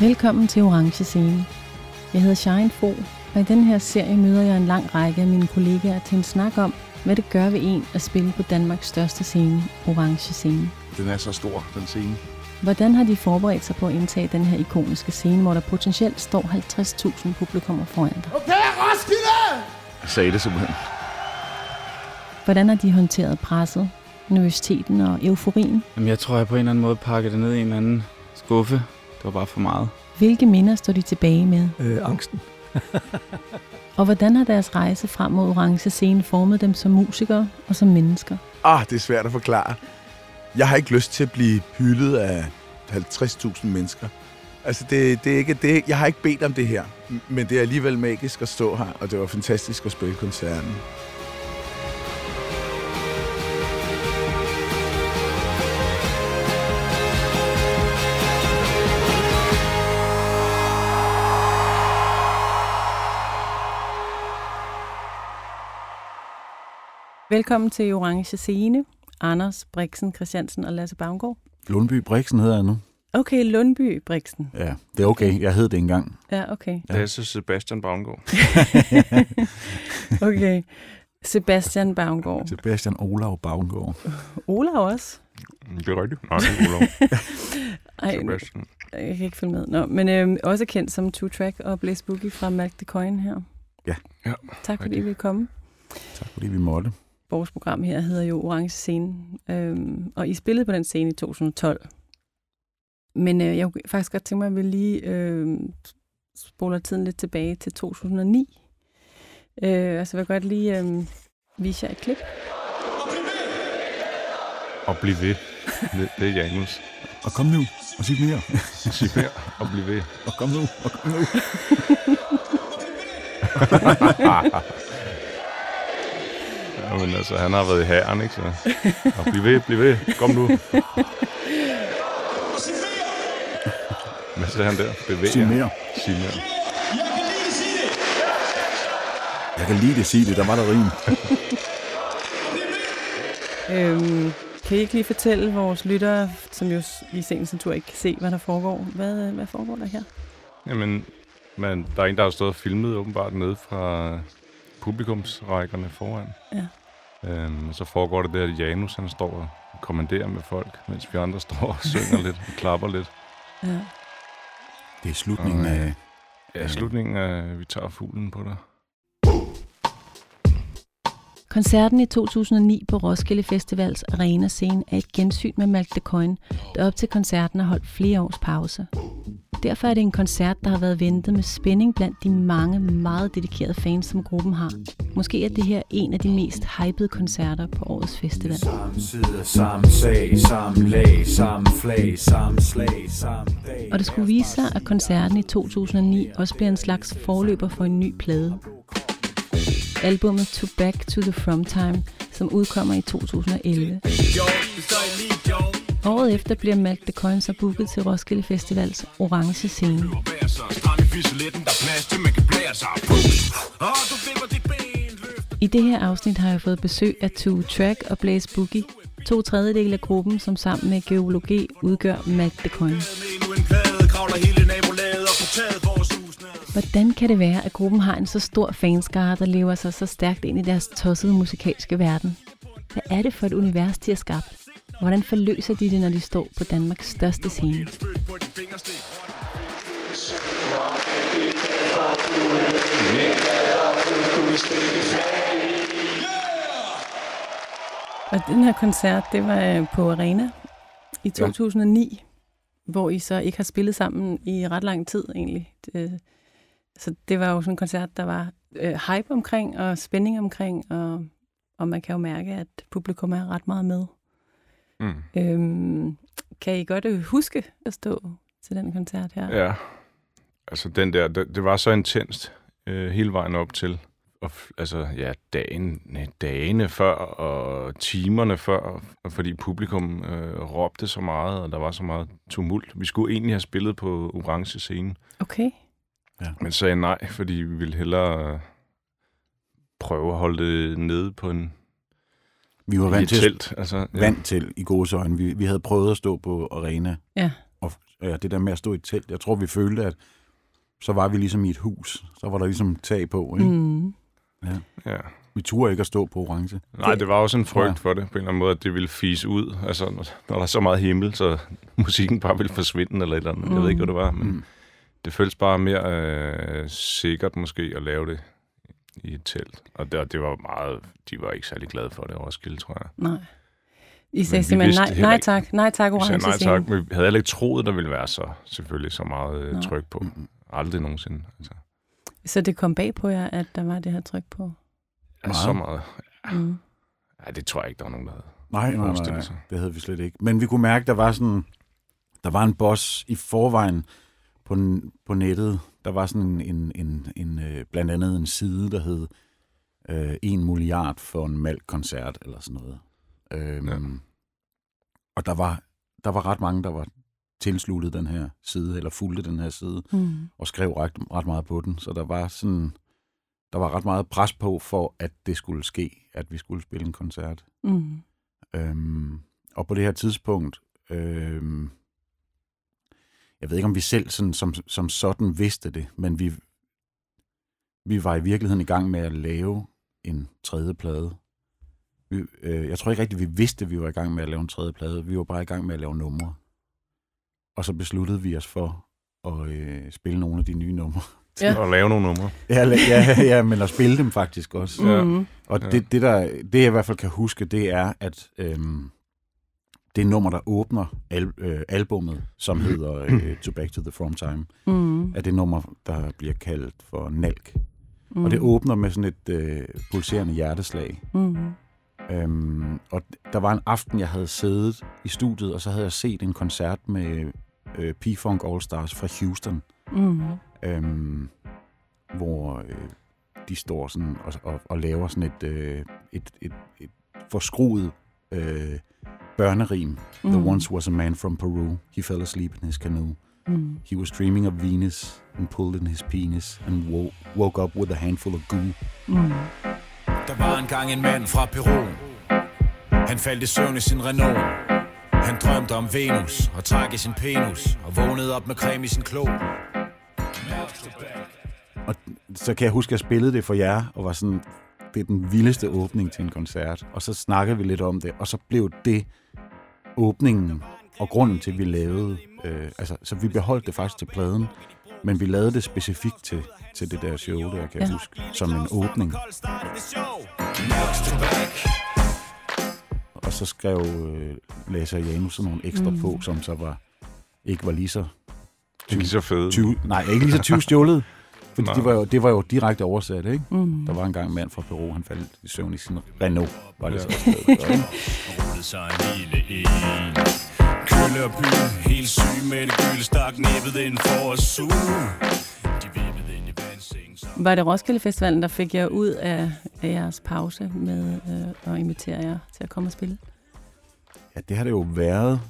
Velkommen til Orange Scene. Jeg hedder Shine Fo, og i den her serie møder jeg en lang række af mine kollegaer til en snak om, hvad det gør ved en at spille på Danmarks største scene, Orange Scene. Den er så stor, den scene. Hvordan har de forberedt sig på at indtage den her ikoniske scene, hvor der potentielt står 50.000 publikummer foran dig? Okay, Roskilde! Jeg sagde det simpelthen. Hvordan har de håndteret presset, nervøsiteten og euforien? Jamen, jeg tror, jeg på en eller anden måde pakkede det ned i en eller anden skuffe. Det var bare for meget. Hvilke minder står de tilbage med? Øh, angsten. Og hvordan har deres rejse frem mod Orange Scene formet dem som musikere og som mennesker? Ah, det er svært at forklare. Jeg har ikke lyst til at blive hyldet af 50.000 mennesker. Altså, det, det er ikke, det, jeg har ikke bedt om det her, men det er alligevel magisk at stå her, og det var fantastisk at spille koncerten. Velkommen til Orange Scene. Anders Brixen Christiansen og Lasse Bavngård. Lundby Brixen hedder jeg nu. Okay, Lundby Brixen. Ja, det er okay. Jeg hed det engang. Ja, okay. Ja. Lasse Sebastian Baumgaard. Okay. Sebastian Bavngård. Sebastian Olav Bavngård. Olav også. Det er rigtigt. Nej, det er Olav. Ej, Sebastian. jeg kan ikke følge med. Nå, men øhm, også kendt som Two Track og Blaze Boogie fra Malk the Coin her. Ja. Ja, Tak fordi I rigtigt. vil komme. Tak fordi vi måtte. Vores program her hedder jo Orange Scene, øhm, og I spillede på den scene i 2012. Men øh, jeg kunne faktisk godt tænke mig, at vi lige øh, spoler tiden lidt tilbage til 2009. Øh, altså, jeg vil godt lige øh, vise jer et klip. Og bliv ved. Det, det er Janus. Og kom nu, og sig mere. Sig mere og bliv ved. Og kom nu, og kom nu. Jamen altså, han har været i herren, ikke så? Og bliv ved, bliv ved. Kom nu. Hvad sagde han der? Bevæg Sig mere. Sig mere. Jeg kan lide det, sige det. Der var der rim. Øhm, kan I ikke lige fortælle vores lyttere, som jo i seneste natur ikke kan se, hvad der foregår? Hvad, øh, hvad foregår der her? Jamen, men der er en, der har stået og filmet åbenbart nede fra publikumsrækkerne foran. Ja. Øhm, så foregår det der, at Janus han står og kommanderer med folk, mens vi andre står og synger lidt og klapper lidt. Ja. Det er slutningen af... Ja, slutningen af, vi tager fuglen på dig. Koncerten i 2009 på Roskilde Festivals arena scene er et gensyn med Malk the Coin, der op til koncerten har holdt flere års pause. Derfor er det en koncert, der har været ventet med spænding blandt de mange meget dedikerede fans, som gruppen har. Måske er det her en af de mest hypede koncerter på årets festival. Samme side, samme sag, samme lag, samme flag, samme slag, samme dag. Og det skulle vise sig, at koncerten i 2009 også bliver en slags forløber for en ny plade. Albummet To Back to the From Time, som udkommer i 2011. Året efter bliver Malk the Coin så booket til Roskilde Festivals orange scene. I det her afsnit har jeg fået besøg af Two Track og Blaze Boogie, to tredjedele af gruppen, som sammen med Geologi udgør Malk the Coin. Hvordan kan det være, at gruppen har en så stor fanskare, der lever sig så stærkt ind i deres tossede musikalske verden? Hvad er det for et univers, de har skabt? Hvordan forløser de det, når de står på Danmarks største scene? Og den her koncert, det var øh, på Arena i 2009, ja. hvor I så ikke har spillet sammen i ret lang tid egentlig. Det, så det var jo sådan en koncert, der var øh, hype omkring og spænding omkring, og, og man kan jo mærke, at publikum er ret meget med. Mm. Øhm, kan I godt øh, huske at stå til den koncert her? Ja, altså den der, det, det var så intenst øh, hele vejen op til. Og, f- altså, ja, dagen, nej, dagene før og timerne før, fordi publikum øh, råbte så meget, og der var så meget tumult. Vi skulle egentlig have spillet på orange scene, Okay. men sagde nej, fordi vi ville hellere prøve at holde det nede på en Vi var i vant til, telt. Altså, ja. vant til i gode øjne. Vi, vi havde prøvet at stå på arena Ja. Og ja, det der med at stå i et telt, jeg tror, vi følte, at så var vi ligesom i et hus. Så var der ligesom tag på. Ikke? Mm. Ja. Vi turde ikke at stå på orange. Nej, det var også en frygt for det, på en eller anden måde, at det ville fise ud. Altså, når, der er så meget himmel, så musikken bare ville forsvinde eller et eller andet. Jeg ved ikke, hvad det var, men Mm. det føltes bare mere øh, sikkert måske at lave det i et telt. Og det, det var meget, de var ikke særlig glade for det, Roskilde, tror jeg. Nej. I sagde simpelthen nej, nej tak, nej tak, Vi orange nej tak, men vi havde heller ikke troet, der ville være så selvfølgelig så meget øh, Nå. tryk på. Aldrig nogensinde. Altså, Så det kom bag på jer, at der var det her tryk på? ja, Meget. så meget. Mm. Ja, det tror jeg ikke, der var nogen, der havde. Nej, nej, nej, nej, det havde vi slet ikke. Men vi kunne mærke, der var sådan, der var en boss i forvejen på, på nettet. Der var sådan en, en, en, en øh, blandt andet en side, der hed øh, 1 milliard for en malk-koncert, eller sådan noget. Øhm, Ja. Og der var, der var ret mange, der var tilsluttet den her side, eller fulgte den her side, Mm. og skrev ret, ret meget på den. Så der var sådan, der var ret meget pres på, for at det skulle ske, at vi skulle spille en koncert. Mm. Øhm, og på det her tidspunkt, øhm, jeg ved ikke, om vi selv sådan, som, som sådan vidste det, men vi, vi var i virkeligheden i gang med at lave en tredje plade. Vi, øh, jeg tror ikke rigtigt, vi vidste, at vi var i gang med at lave en tredje plade. Vi var bare i gang med at lave numre. Og så besluttede vi os for at øh, spille nogle af de nye numre. Ja. Og lave nogle numre. Ja, la- ja, ja, men at spille dem faktisk også. Ja. Mm. Og det, det, der, det, jeg i hvert fald kan huske, det er, at øhm, det nummer, der åbner al, øh, albummet, som hedder øh, To Back to the From Time, Mm. er det nummer, der bliver kaldt for Nalk. Mm. Og det åbner med sådan et øh, pulserende hjerteslag. Mm. Øhm, og der var en aften, jeg havde siddet i studiet, og så havde jeg set en koncert med øh, P-Funk All Stars fra Houston, Mm. øhm, hvor øh, de står sådan og, og, og laver sådan et, øh, et, et, et forskruet øh, børnerim. Mm. There once was a man from Peru. He fell asleep in his canoe. Mm. He was dreaming of Venus and pulled in his penis and wo- woke up with a handful of goo. Mm. Der var engang en mand fra Peru. Han faldt i søvn i sin Renault. Han drømte om Venus og trak i sin penis og vågnede op med creme i sin klo. Og så kan jeg huske, at jeg spillede det for jer, og var sådan, det er den vildeste åbning til en koncert. Og så snakkede vi lidt om det, og så blev det åbningen og grunden til, at vi lavede, øh, altså, så vi beholdt det faktisk til pladen, men vi lavede det specifikt til, til det der show, der kan jeg Ja. huske, som en åbning. Og så skrev øh, Lasse og Janus sådan nogle ekstra Mm. på, som så var, ikke var lige så Det er lige så fede. 20, nej, ikke lige så 20 stjålet. Fordi det var, jo, det var jo direkte oversat, ikke? Mm. Der var engang en mand fra Peru, han faldt i søvn i sin Renault, var det Ja. så også. Kølle og by, helt syg med det gylde stak næbbet ind for at suge. Var det Roskilde Festivalen, der fik jer ud af, af jeres pause med øh, at invitere jer til at komme og spille? Ja, det har det jo været.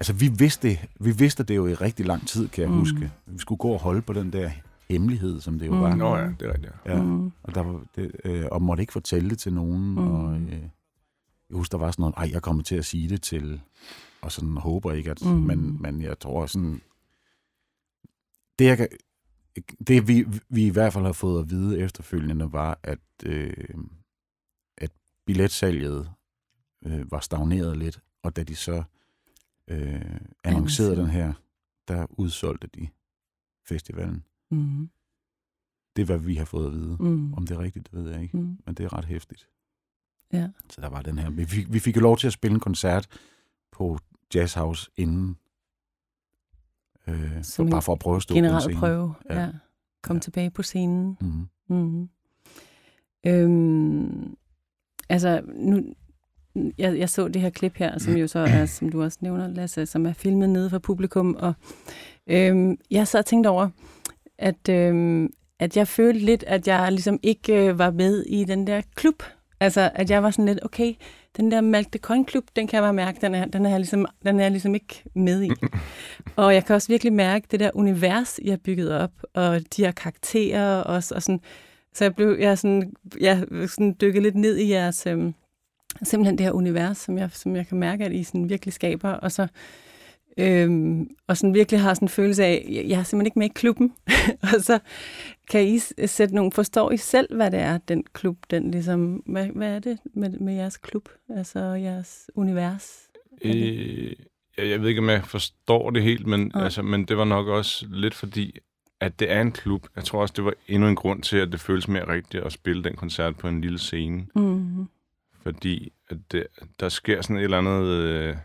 Altså, vi vidste, vi vidste det jo i rigtig lang tid, kan jeg mm. huske. Vi skulle gå og holde på den der hemmelighed, som det jo Mm. var. Nå ja, det er rigtigt. Ja. Mm. Og, der var det, øh, og måtte ikke fortælle det til nogen. Mm. Og, øh, jeg husker, der var sådan noget, ej, jeg kommer til at sige det til, og sådan håber ikke, at, Mm. men, men jeg tror sådan, det, jeg kan, det vi, vi i hvert fald har fået at vide efterfølgende, var, at, øh, at billetsalget øh, var stagneret lidt, og da de så øh, Annoncerede. den her, der udsolgte de festivalen. Mm. Det er, hvad vi har fået at vide. Mm. Om det er rigtigt, det ved jeg ikke. Mm. Men det er ret hæftigt. Ja. Så der var den her. Vi fik, vi fik jo lov til at spille en koncert på Jazz House inden. Øh, for, bare for at prøve at stå på en Generelt scene. prøve. Ja. Ja. Kom Ja. tilbage på scenen. Mm-hmm. Mm. Øhm, altså, nu, jeg, jeg så det her klip her, som jo så er, som du også nævner, Lasse, som er filmet nede for publikum, og øhm, jeg så og tænkte over, at, øhm, at jeg følte lidt, at jeg ligesom ikke øh, var med i den der klub. Altså, at jeg var sådan lidt, okay, den der Malk Coin klub, den kan jeg bare mærke, den er, den er, jeg ligesom, den er jeg ligesom ikke med i. og jeg kan også virkelig mærke det der univers, I har bygget op, og de her karakterer også, og sådan, så jeg blev jeg sådan, jeg sådan dykket lidt ned i jeres, øhm, simpelthen det her univers, som jeg, som jeg kan mærke, at I sådan virkelig skaber. Og så Øhm, og sådan virkelig har sådan en følelse af, jeg, jeg er simpelthen ikke med i klubben. og så kan I sætte nogle, forstår I selv, hvad det er, den klub, den ligesom, hvad, hvad er det med, med jeres klub, altså jeres univers? Øh, jeg, jeg ved ikke, om jeg forstår det helt, men, Nej. altså, men det var nok også lidt fordi, at det er en klub. Jeg tror også, det var endnu en grund til, at det føles mere rigtigt at spille den koncert på en lille scene. Mm. Fordi at det, der sker sådan et eller andet, øh,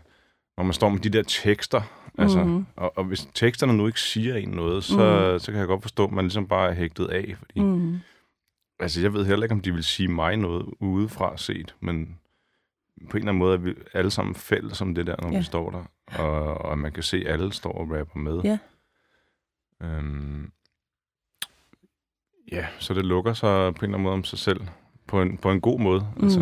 når man står med de der tekster, altså, Mhm. og, og hvis teksterne nu ikke siger en noget, så, Mhm. så kan jeg godt forstå, at man ligesom bare er hægtet af. Fordi, Mm. Altså, jeg ved heller ikke, om de vil sige mig noget udefra set, men på en eller anden måde er vi alle sammen fælles om det der, når Ja. vi står der. Og, og man kan se, at alle står og rapper med. Ja. Øhm, ja, så det lukker sig på en eller anden måde om sig selv. På en, på en god måde. Altså.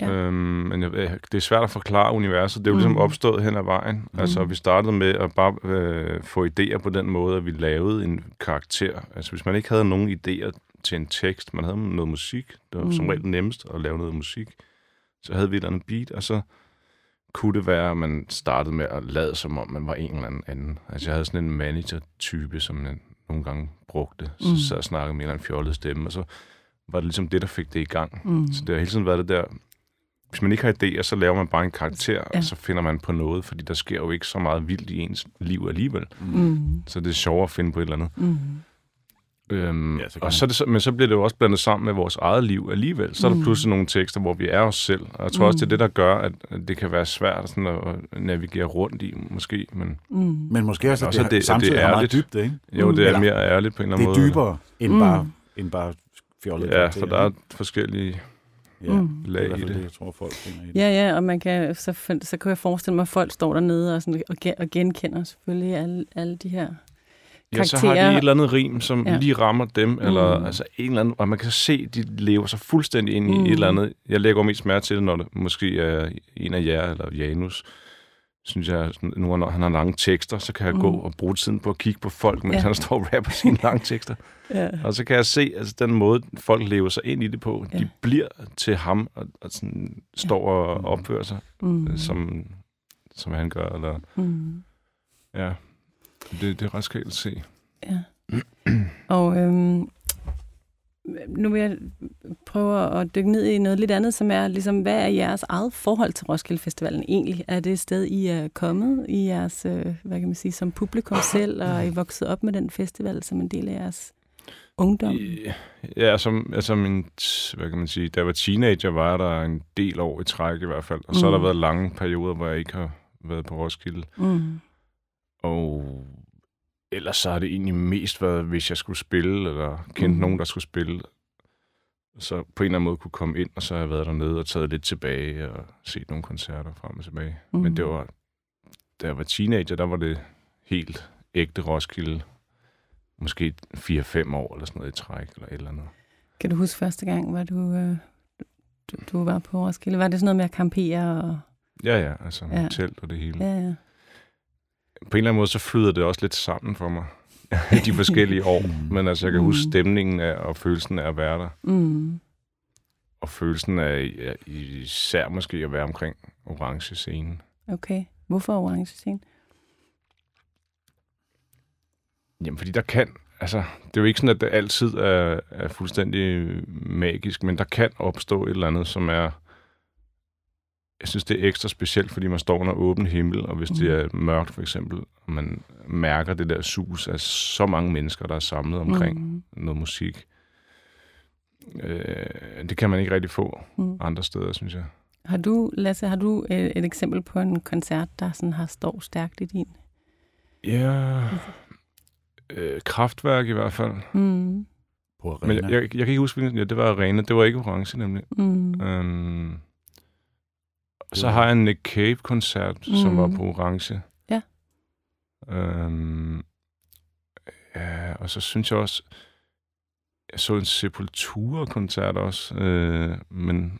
Ja. Øhm, men jeg, det er svært at forklare universet. Det er jo ligesom Mm. opstået hen ad vejen. Mm. Altså, vi startede med at bare øh, få idéer på den måde, at vi lavede en karakter. Altså, hvis man ikke havde nogen idéer til en tekst, man havde noget musik, det var mm. som regel nemmest at lave noget musik, så havde vi et eller andet beat, og så kunne det være, at man startede med at lade som om, man var en eller anden anden. Altså, jeg havde sådan en manager-type, som jeg nogle gange brugte. Så Mm. sad og snakkede med en eller anden fjollet stemme, og så var det ligesom det, der fik det i gang. Mm. Så det har hele tiden været det der... Hvis man ikke har idéer, så laver man bare en karakter, Ja. og så finder man på noget, fordi der sker jo ikke så meget vildt i ens liv alligevel. Mm. Så det er sjovere at finde på et eller andet. Mm. Øhm, Ja, så og så er det så, men så bliver det jo også blandet sammen med vores eget liv alligevel. Så er der Mm. pludselig nogle tekster, hvor vi er os selv. Og jeg tror også, det er Mm. det, der gør, at det kan være svært sådan at navigere rundt i, måske. Men Mm. Men måske også, at Også det, at det- at det samtidig er meget dybde, ikke? jo, det er Eller- mere ærligt på en eller Det anden er måde. dybere end, Mm. bare, end bare fjollet. Ja, for der er forskellige ja, Mm. det lag hvert i det, det. jeg tror, folk finder i det. Ja, ja, og man kan, så, så kan jeg forestille mig, at folk står dernede og, sådan, og, og genkender selvfølgelig alle, alle de her Ja, så har de karakterer. et eller andet rim, som Ja. lige rammer dem, eller Mm. altså en eller anden, og man kan se, at de lever sig fuldstændig ind i Mm. et eller andet. Jeg lægger mest mærke til det, når det måske er en af jer, eller Janus, synes jeg, nu når han har lange tekster, så kan jeg Mm. gå og bruge tiden på at kigge på folk, mens Ja. ja. han står og rapper sine lange tekster. Ja. Og så kan jeg se, altså den måde, folk lever sig ind i det på, Ja. de bliver til ham, og, og sådan, står og opfører sig, Mm. mm. som, som han gør. Eller, Mm. ja, det, det er ret skægt at se. Ja. Og øhm, nu vil jeg prøve at dykke ned i noget lidt andet, som er ligesom, hvad er jeres eget forhold til Roskilde Festivalen egentlig? Er det et sted, I er kommet i jeres, øh, hvad kan man sige, som publikum selv, og er I vokset op med den festival som en del af jeres ungdom? Ja, som, altså min, hvad kan man sige, da jeg var teenager, var der en del år i træk i hvert fald. Og så har Mm. der været lange perioder, hvor jeg ikke har været på Roskilde. Mm. Og ellers så har det egentlig mest været, hvis jeg skulle spille, eller kendte Mm. nogen, der skulle spille. Så på en eller anden måde kunne komme ind, og så har jeg været dernede og taget lidt tilbage og set nogle koncerter frem og tilbage. Mm. Men det var, da jeg var teenager, der var det helt ægte Roskilde. Måske 4-5 år eller sådan noget i træk, eller et eller andet. Kan du huske første gang, hvor du, øh, du, du var på Roskilde? Var det sådan noget med at campere? Og... Ja, ja, altså Ja. ja. telt og det hele. Ja, ja. På en eller anden måde, så flyder det også lidt sammen for mig. de forskellige år. Men altså, jeg kan Mm. huske stemningen af, og følelsen af at være der. Mm. Og følelsen af ja, især måske at være omkring orange scenen. Okay. Hvorfor orange scene? Jamen, fordi der kan... Altså, det er jo ikke sådan, at det altid er, er fuldstændig magisk, men der kan opstå et eller andet, som er... Jeg synes, det er ekstra specielt, fordi man står under åben himmel, og hvis mm. det er mørkt for eksempel, og man mærker det der sus af så mange mennesker, der er samlet omkring Mm. noget musik. Øh, det kan man ikke rigtig få Mm. andre steder, synes jeg. Har du, Lasse, har du et, et eksempel på en koncert, der sådan har står stærkt i din? Ja, øh, kraftværk i hvert fald. Mm. På arena. Men jeg, jeg, jeg kan ikke huske, ja, det var Arena. Det var ikke orange, nemlig. Mm. Øhm, så var- har jeg en Nick Cave-koncert, mm. som var Mm. på orange. Ja. Øhm, ja, og så synes jeg også, jeg så en Sepultura-koncert også, øh, men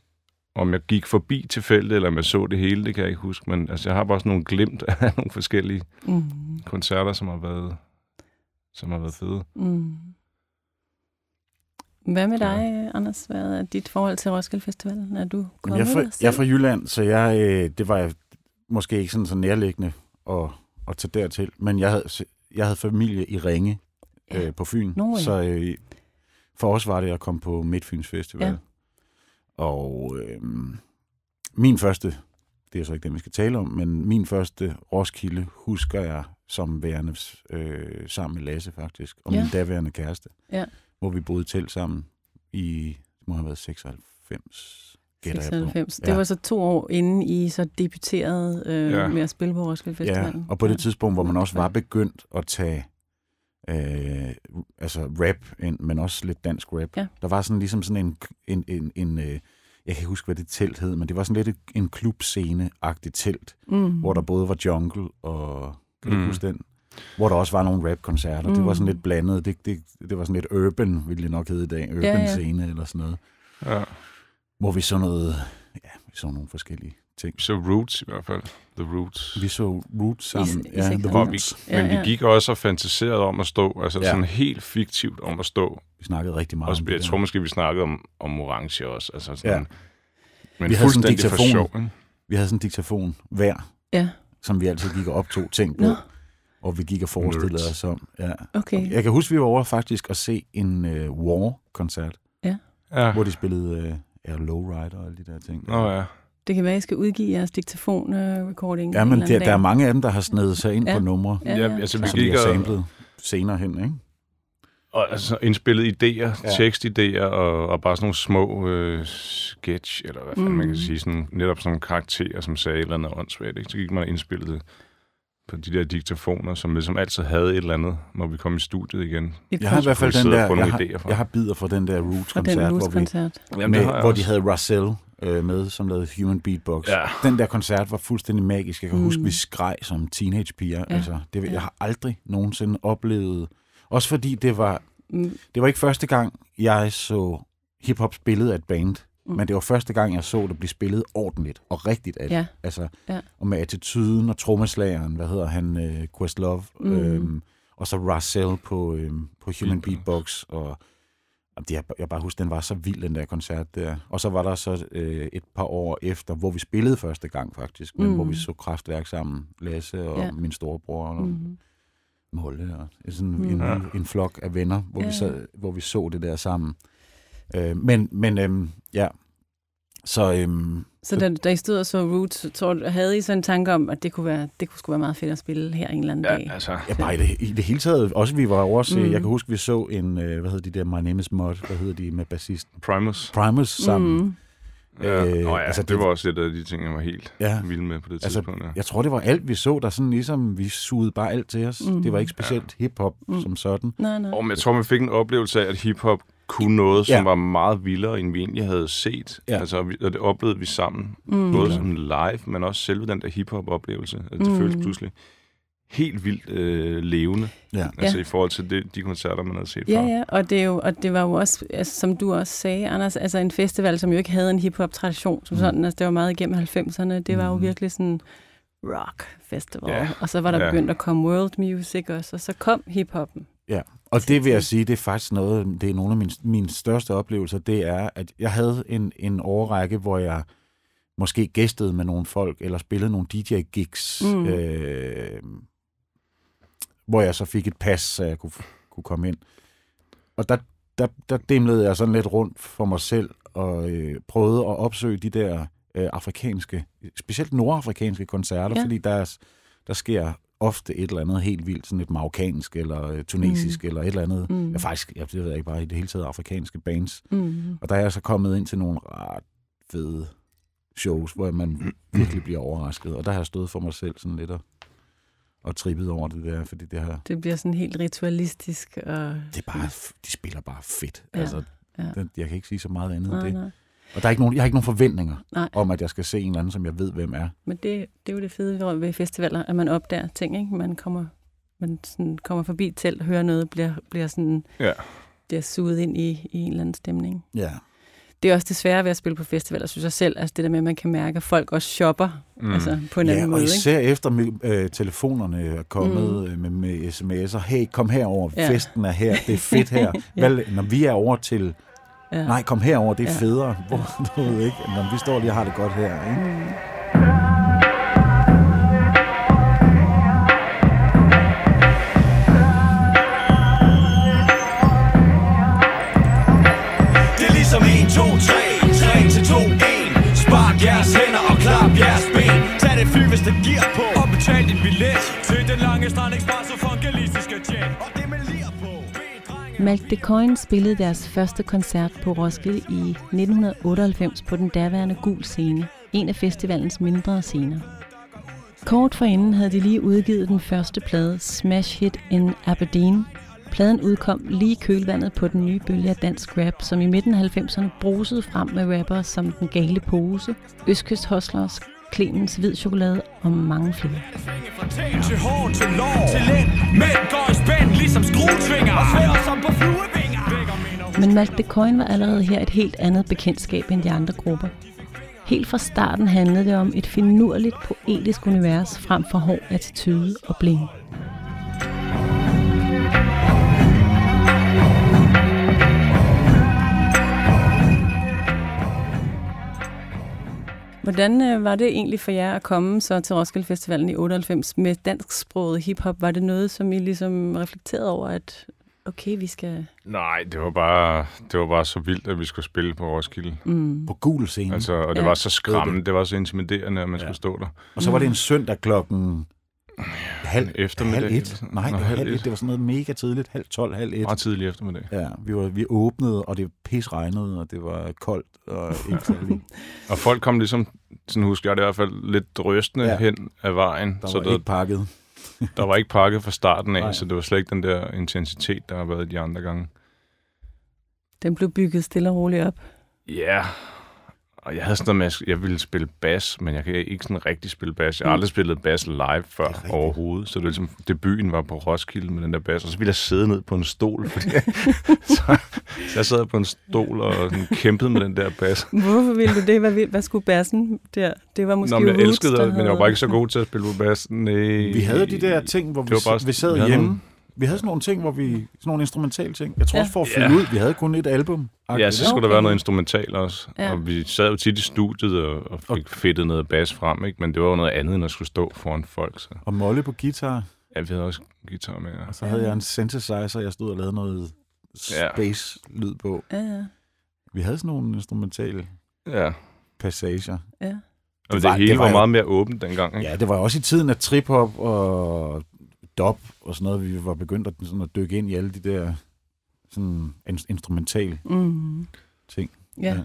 om jeg gik forbi tilfældigt, eller om jeg så det hele, det kan jeg ikke huske, men altså, jeg har bare sådan nogle glimt af nogle forskellige Mm. koncerter, som har været, som har været fede. Mm. Hvad med dig, Anders? Hvad er dit forhold til Roskilde Festivalen? Er du kommet jeg, er fra, jeg er fra Jylland, så jeg, øh, det var jeg måske ikke sådan så nærliggende at, at tage dertil, men jeg havde, jeg havde familie i Ringe Ja. øh, på Fyn, Nå, ja. så øh, for os var det at komme på Midtfyns Festival. Ja. Og øh, min første, det er så ikke det, vi skal tale om, men min første Roskilde husker jeg som værende øh, sammen med Lasse faktisk, og Ja. min daværende kæreste, Ja. Hvor vi boede telt sammen i, det må have været 96, gætter jeg på. 96. Ja. Det var så to år inden I så debuterede øh, Ja. ja. med at spille på Roskilde Festivalen. Ja, og på det tidspunkt, hvor man også var begyndt at tage øh, altså rap ind, men også lidt dansk rap. Ja. Der var sådan ligesom sådan en, en, en, en øh, jeg kan ikke huske, hvad det telt hed, men det var sådan lidt en klubscene-agtigt telt, Mm. hvor der både var jungle og, kan du Mm. mm. huske den? Hvor der også var nogle rap-koncerter. Mm. Det var sådan Mm. lidt blandet. Det, det, det var sådan lidt urban, ville det nok hedde i dag. Urban Ja, ja. scene eller sådan noget. Ja. Hvor vi så noget, ja, vi så nogle forskellige ting. Så Roots i hvert fald. The Roots. Vi så Roots sammen. I- ja, The vi, Roots. Ja, men vi gik også og fantaserede om at stå, altså Ja. sådan helt fiktivt om at stå. Vi snakkede rigtig meget Også, om det jeg tror måske, vi snakkede om, om orange også. Altså sådan, Ja. Men Vi havde sådan en fuldstændig for diktafon. sjov. Ikke? Vi havde sådan en diktafon hver, Ja, som vi altid gik og optog ting på. Nå. Og vi gik og forestillede Nerds. os om. Ja. okay. Jeg kan huske, vi var over faktisk at se en uh, War-koncert, Ja. hvor de spillede uh, ja, Lowrider og alle de der ting. Nå ja. Det kan være, at I skal udgive jeres diktafon-recording. Ja, men der, der er mange af dem, der har snedet sig ind Ja. på numre, Ja, ja. ja. altså, vi som vi gik har og, samlet senere hen, ikke? og altså, indspillet idéer, Ja. ja. tekstidéer, og, og bare sådan nogle små øh, sketch, eller hvad fanden Mm. man kan sige, sådan, netop sådan nogle karakterer, som sagde et eller andet åndssvagt. Ikke? Så gik man og indspillede det på de der diktafoner, som ligesom altid havde et eller andet, når vi kom i studiet igen. Jeg har i hvert fald den der, jeg nogle har, idéer fra. jeg har bider fra den der Roots-koncert, hvor, vi, Roots-koncert. med, hvor de havde Russell øh, med, som lavede Human Beatbox. Ja. Den der koncert var fuldstændig magisk. Jeg kan Mm. huske, vi skreg som teenagepiger. Ja. Altså, det, jeg har aldrig nogensinde oplevet... Også fordi det var, Mm. det var ikke første gang, jeg så hiphop spillet af et band, Mm. mm. men det var første gang, jeg så det blive spillet ordentligt og rigtigt af det. Ja, Altså, Ja. Og med attituden og trommeslageren, hvad hedder han, uh, Questlove, Mm. mm. øhm, og så Russell på, øhm, på Human Beatbox. Og og det, jeg, jeg bare husker, den var så vild, den der koncert der. Og så var der så øh, et par år efter, hvor vi spillede første gang faktisk, men Mm. hvor vi så kraftværk sammen, Lasse og Ja. min storebror og mm. mm. Molle, og sådan Mm. mm. en, en flok af venner, hvor, Ja. vi så, hvor vi så det der sammen. Øh, men men øhm, ja, så øhm, Så da, da I stod og så Roots, så havde I så en tanke om, at det kunne, være, det kunne sgu være meget fedt at spille her en eller anden Ja, dag? altså, Ja, bare i det, i det hele taget. Også vi var over Mm. mm. jeg kan huske, vi så en, øh, hvad hedder de der, My Name is Mud, hvad hedder de med bassisten? Primus. Primus sammen. Mm. Mm. Ja. Øh, Nå ja, altså, det- det var også lidt af de ting, jeg var helt Ja. vild med på det Altså, tidspunkt. Ja. Jeg tror, det var alt, vi så, der sådan ligesom, vi sugede bare alt til os. Mm. Mm. Det var ikke specielt ja. hip-hop Mm. mm. som sådan. Nej, nej. Og jeg tror, man fik en oplevelse af, at hiphop kunne noget, som Ja. var meget vildere, end vi egentlig havde set. Ja. Altså, og det oplevede vi sammen. Mm. Både som live, men også selve den der hiphop-oplevelse. Altså, det Mm. mm. føltes pludselig helt vildt øh, levende. Ja. Altså Ja. i forhold til det, de koncerter, man havde set Ja, før. ja, og det, er jo, og det var jo også, altså, som du også sagde, Anders, altså en festival, som jo ikke havde en hiphop-tradition som Mm. sådan. Altså, det var meget igennem 90'erne. Det var jo Mm. virkelig sådan rock festival. Ja. Og så var der Ja. begyndt at komme world music også, og så kom hiphoppen. Ja, og det vil jeg sige, det er faktisk noget, det er nogle af mine, mine største oplevelser, det er, at jeg havde en, en årrække, hvor jeg måske gæstede med nogle folk, eller spillede nogle DJ-gigs, Mm. øh, hvor jeg så fik et pas, så jeg kunne, kunne komme ind. Og der, der, der dimlede jeg sådan lidt rundt for mig selv, og øh, prøvede at opsøge de der øh, afrikanske, specielt nordafrikanske koncerter, Ja. fordi der, er- der sker ofte et eller andet helt vildt, sådan et marokkansk eller øh, tunesisk mm. eller et eller andet. Mm. Ja, faktisk, jeg ved jeg ikke bare i det hele taget afrikanske bands. Mm. Og der er jeg så kommet ind til nogle ret fede shows, hvor man virkelig bliver overrasket. Og der har jeg stået for mig selv sådan lidt og, og trippet over det der, fordi det har, Det bliver sådan helt ritualistisk. Og... det er bare, de spiller bare fedt. Ja, altså, ja. det, jeg kan ikke sige så meget andet Nej, end det. nej. Og der er ikke nogen, jeg har ikke nogen forventninger Nej. om, at jeg skal se en eller anden, som jeg ved, hvem er. Men det, det er jo det fede ved- festivaler, at man opdager ting, ikke? Man kommer, man sådan kommer forbi et telt, hører noget, bliver, bliver, sådan, Ja. bliver suget ind i, i en eller anden stemning. Ja. Det er også det svære ved at spille på festivaler, synes jeg selv. Altså det der med, at man kan mærke, at folk også shopper mm. altså på en Ja, anden og måde. Ikke? især efter øh, telefonerne er kommet mm. med, med sms'er. Hey, kom herover. Ja. Ja. Festen er her. Det er fedt her. Ja. Vel, når vi er over til... Ja. Nej, kom herover. Det er Ja. federe. Hvor, du ved ikke, når vi står lige og har det godt her. Ikke? Mm. Malk de Coin spillede deres første koncert på Roskilde i 1998 på den daværende Gul Scene, en af festivalens mindre scener. Kort forinden havde de lige udgivet den første plade, Smash Hit in Aberdeen. Pladen udkom lige i kølvandet på den nye bølge af dansk rap, som i midten af 90'erne brusede frem med rappere som Den Gale Pose, Østkyst Hustlers, Clemens Hvid Chokolade og mange flere. Fra til hår til lår Til lænd Mænd går i spænd ligesom skruetvinger Og svæver som på fluevinger Men Malk de Coin var allerede her et helt andet bekendtskab end de andre grupper. Helt fra starten handlede det om et finurligt poetisk univers frem for hård attitude og bling. Hvordan øh, var det egentlig for jer at komme så til Roskilde Festivalen i 98 med dansksproget hiphop? Var det noget, som I ligesom reflekterede over, at okay, vi skal... Nej, det var bare, det var bare så vildt, at vi skulle spille på Roskilde. Mm. På gul scene. Altså, og det Ja. var så skræmmende, det var så intimiderende, at man Ja. skulle stå der. Og så var det en søndag klokken halv, Eftermiddag halv et. Nej, Nå, det var halv halv et. et. Det var sådan noget mega tidligt. Halv tolv, halv et. Meget tidlig eftermiddag. Ja, vi, var, vi åbnede, og det pis regnede, og det var koldt og ikke. Og folk kom ligesom, sådan husker jeg det i hvert fald, lidt drøstende Ja. hen ad vejen. Der så var der, ikke pakket. der var ikke pakket fra starten af, Nej. så det var slet ikke den der intensitet, der har været de andre gange. Den blev bygget stille og roligt op. Ja, og jeg havde sådan noget med, at jeg ville spille bas, men jeg kan ikke sådan rigtig spille bas. Jeg har aldrig spillet bas live før overhovedet, så det var ligesom, debuten var på Roskilde med den der bas, og så ville jeg sidde ned på en stol, fordi så, så jeg sad på en stol og sådan kæmpede med den der bas. Hvorfor ville du det? Hvad, hvad skulle bassen der? Det var måske Nå, men jeg elskede det, men jeg var bare ikke så god til at spille på bas. Nej. Vi havde de der ting, hvor vi, bare- vi sad vi hjemme. Vi havde sådan nogle ting, hvor vi... Sådan nogle instrumentale ting. Jeg tror Ja. også for at fylde Ja. ud, vi havde kun et album. Ja, så skulle Okay. der være noget instrumental også. Ja. Og vi sad jo tit i studiet og, og fik fedtet noget bas frem, ikke? men det var jo noget andet, end at skulle stå foran folk. Så. Og Molle på guitar. Ja, vi havde også guitar med. Ja. Og så havde jeg en synthesizer, jeg stod og lavede noget space-lyd på. Ja, ja. Vi havde sådan nogle instrumentale ja. passager. ja. Og Det var- det hele det var var, meget mere åbent dengang. Ikke? Ja, det var også i tiden, at trip-hop og dub og sådan noget, vi var begyndt at, sådan at dykke ind i alle de der sådan in- instrumentale Mm. ting. ja. Ja.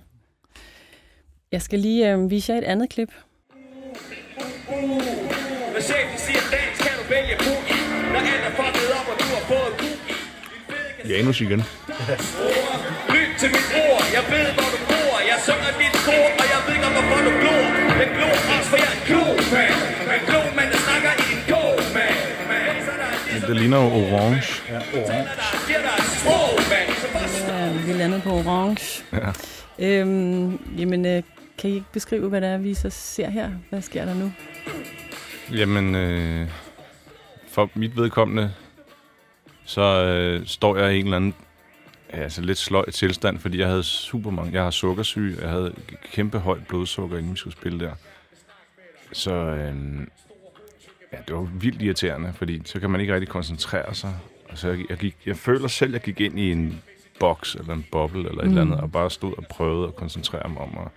Jeg skal lige øh, vise jer et andet klip. Når chefen siger dans, kan du vælge boogie Når alt er fucket op, og du har fået cookie Janus igen. Lyt til mit ord, det, ligner jo orange. Så bare Ja, vi er landet på orange. Ja. Øhm, jamen, øh, kan I ikke beskrive, hvad det er, vi så ser her? Hvad sker der nu? Jamen, øh, for mit vedkommende, så øh, står jeg i en eller anden ja, altså lidt sløj tilstand, fordi jeg havde super mange. Jeg har sukkersyge, jeg havde kæmpe højt blodsukker, inden vi skulle spille der. Så øh, ja, det var vildt irriterende, fordi så kan man ikke rigtig koncentrere sig. Og så jeg, jeg, gik, jeg føler selv, at jeg gik ind i en boks eller en boble eller et Mm. eller andet, og bare stod og prøvede at koncentrere mig om at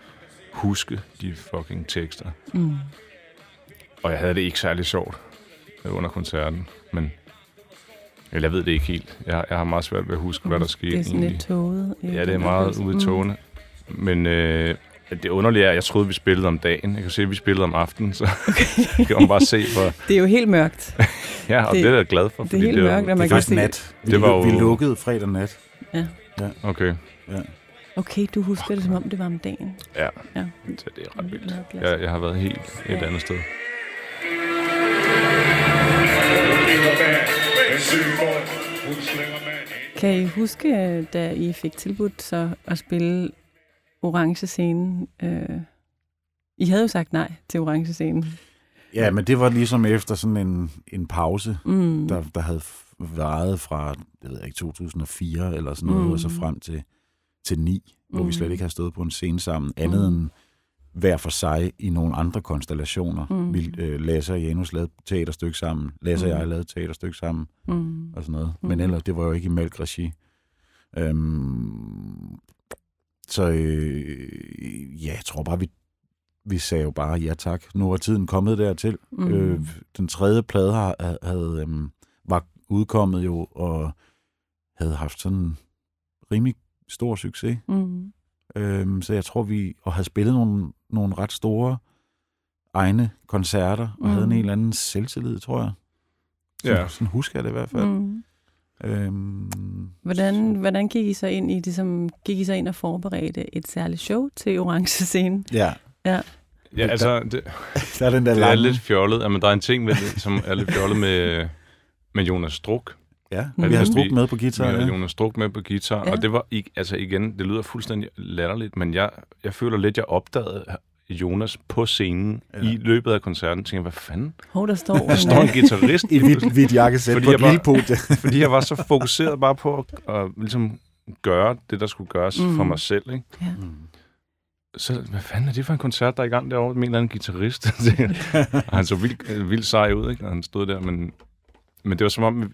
huske de fucking tekster. Mm. Og jeg havde det ikke særlig sjovt under koncerten, men eller jeg ved det ikke helt. Jeg, jeg har meget svært ved at huske, hvad der skete Det er sådan egentlig. lidt tåget. Ja, det er meget ude i togene. Men øh, det underlige er, at jeg troede, vi spillede om dagen. Jeg kan se, at vi spillede om aftenen, så kan man bare se, hvor... Det er jo helt mørkt. Ja, og Det- det, det er jeg glad for. det er helt var- mørkt, og man Det kan var se- nat. Vi, Det var lu- vi jo- lukkede fredag nat. Okay, Okay, du husker det, som om det var om dagen. ja, Ja. så det er ret vildt. Lad os- Jeg, jeg har været helt et Ja. andet sted. Kan I huske, da I fik tilbudt så at spille Orange Scene? Øh, I havde jo sagt nej til Orange Scene. Ja, men det var ligesom efter sådan en, en pause, Mm. der, der havde varet fra, jeg ved ikke, 2004 eller sådan noget, Mm. og så frem til, til 9, hvor vi Mm. slet ikke har stået på en scene sammen, andet Mm. end hver for sig i nogle andre konstellationer. Mm. Vi, øh, Lasse og Janus lavede teaterstykke sammen, Lasse Mm. og jeg lavede teaterstykke sammen, Mm. og sådan noget. Men Mm. ellers, det var jo ikke i mælkregi. Øhm, så øh, ja, jeg tror bare, vi, vi sagde jo bare ja tak. Nu er tiden kommet dertil. Mm. Øh, den tredje plade har, havde, øhm, var udkommet jo, og havde haft sådan rimelig stor succes. Mm. Øhm, så jeg tror, vi og havde spillet nogle, nogle ret store egne koncerter, og Mm. havde en eller anden selvtillid, tror jeg. Sådan, Ja. sådan husker jeg det i hvert fald. Mm. Øhm, Hvordan, hvordan gik I så ind i det, som gik I så ind og forberedte et særligt show til Orange Scene? ja, Ja, altså, det, der er den der det er lidt fjollet. Jamen, der er en ting, med det, som er lidt fjollet med, med Jonas Struk. Ja, Mm. vi har Vi- struk med på Vi guitar. har Ja. Jonas Struk med på guitar, Ja. ja. og det var ikke, altså igen, det lyder fuldstændig latterligt, men jeg, jeg føler lidt, jeg opdagede Jonas på scenen Ja. i løbet af koncerten. Tænkte, hvad fanden? Hov, der står, Der står en guitarist, I hvidt, hvidt jakkesæt Fordi på jeg et lille podie. fordi jeg var så fokuseret bare på at, at ligesom gøre det, der skulle gøres Mm. mm. for mig selv. Ikke? Ja. Så hvad fanden er det for en koncert, der er i gang derovre med en eller anden guitarist? og han så vildt, vildt sej ud, ikke? Og han stod der, men, men det var som om,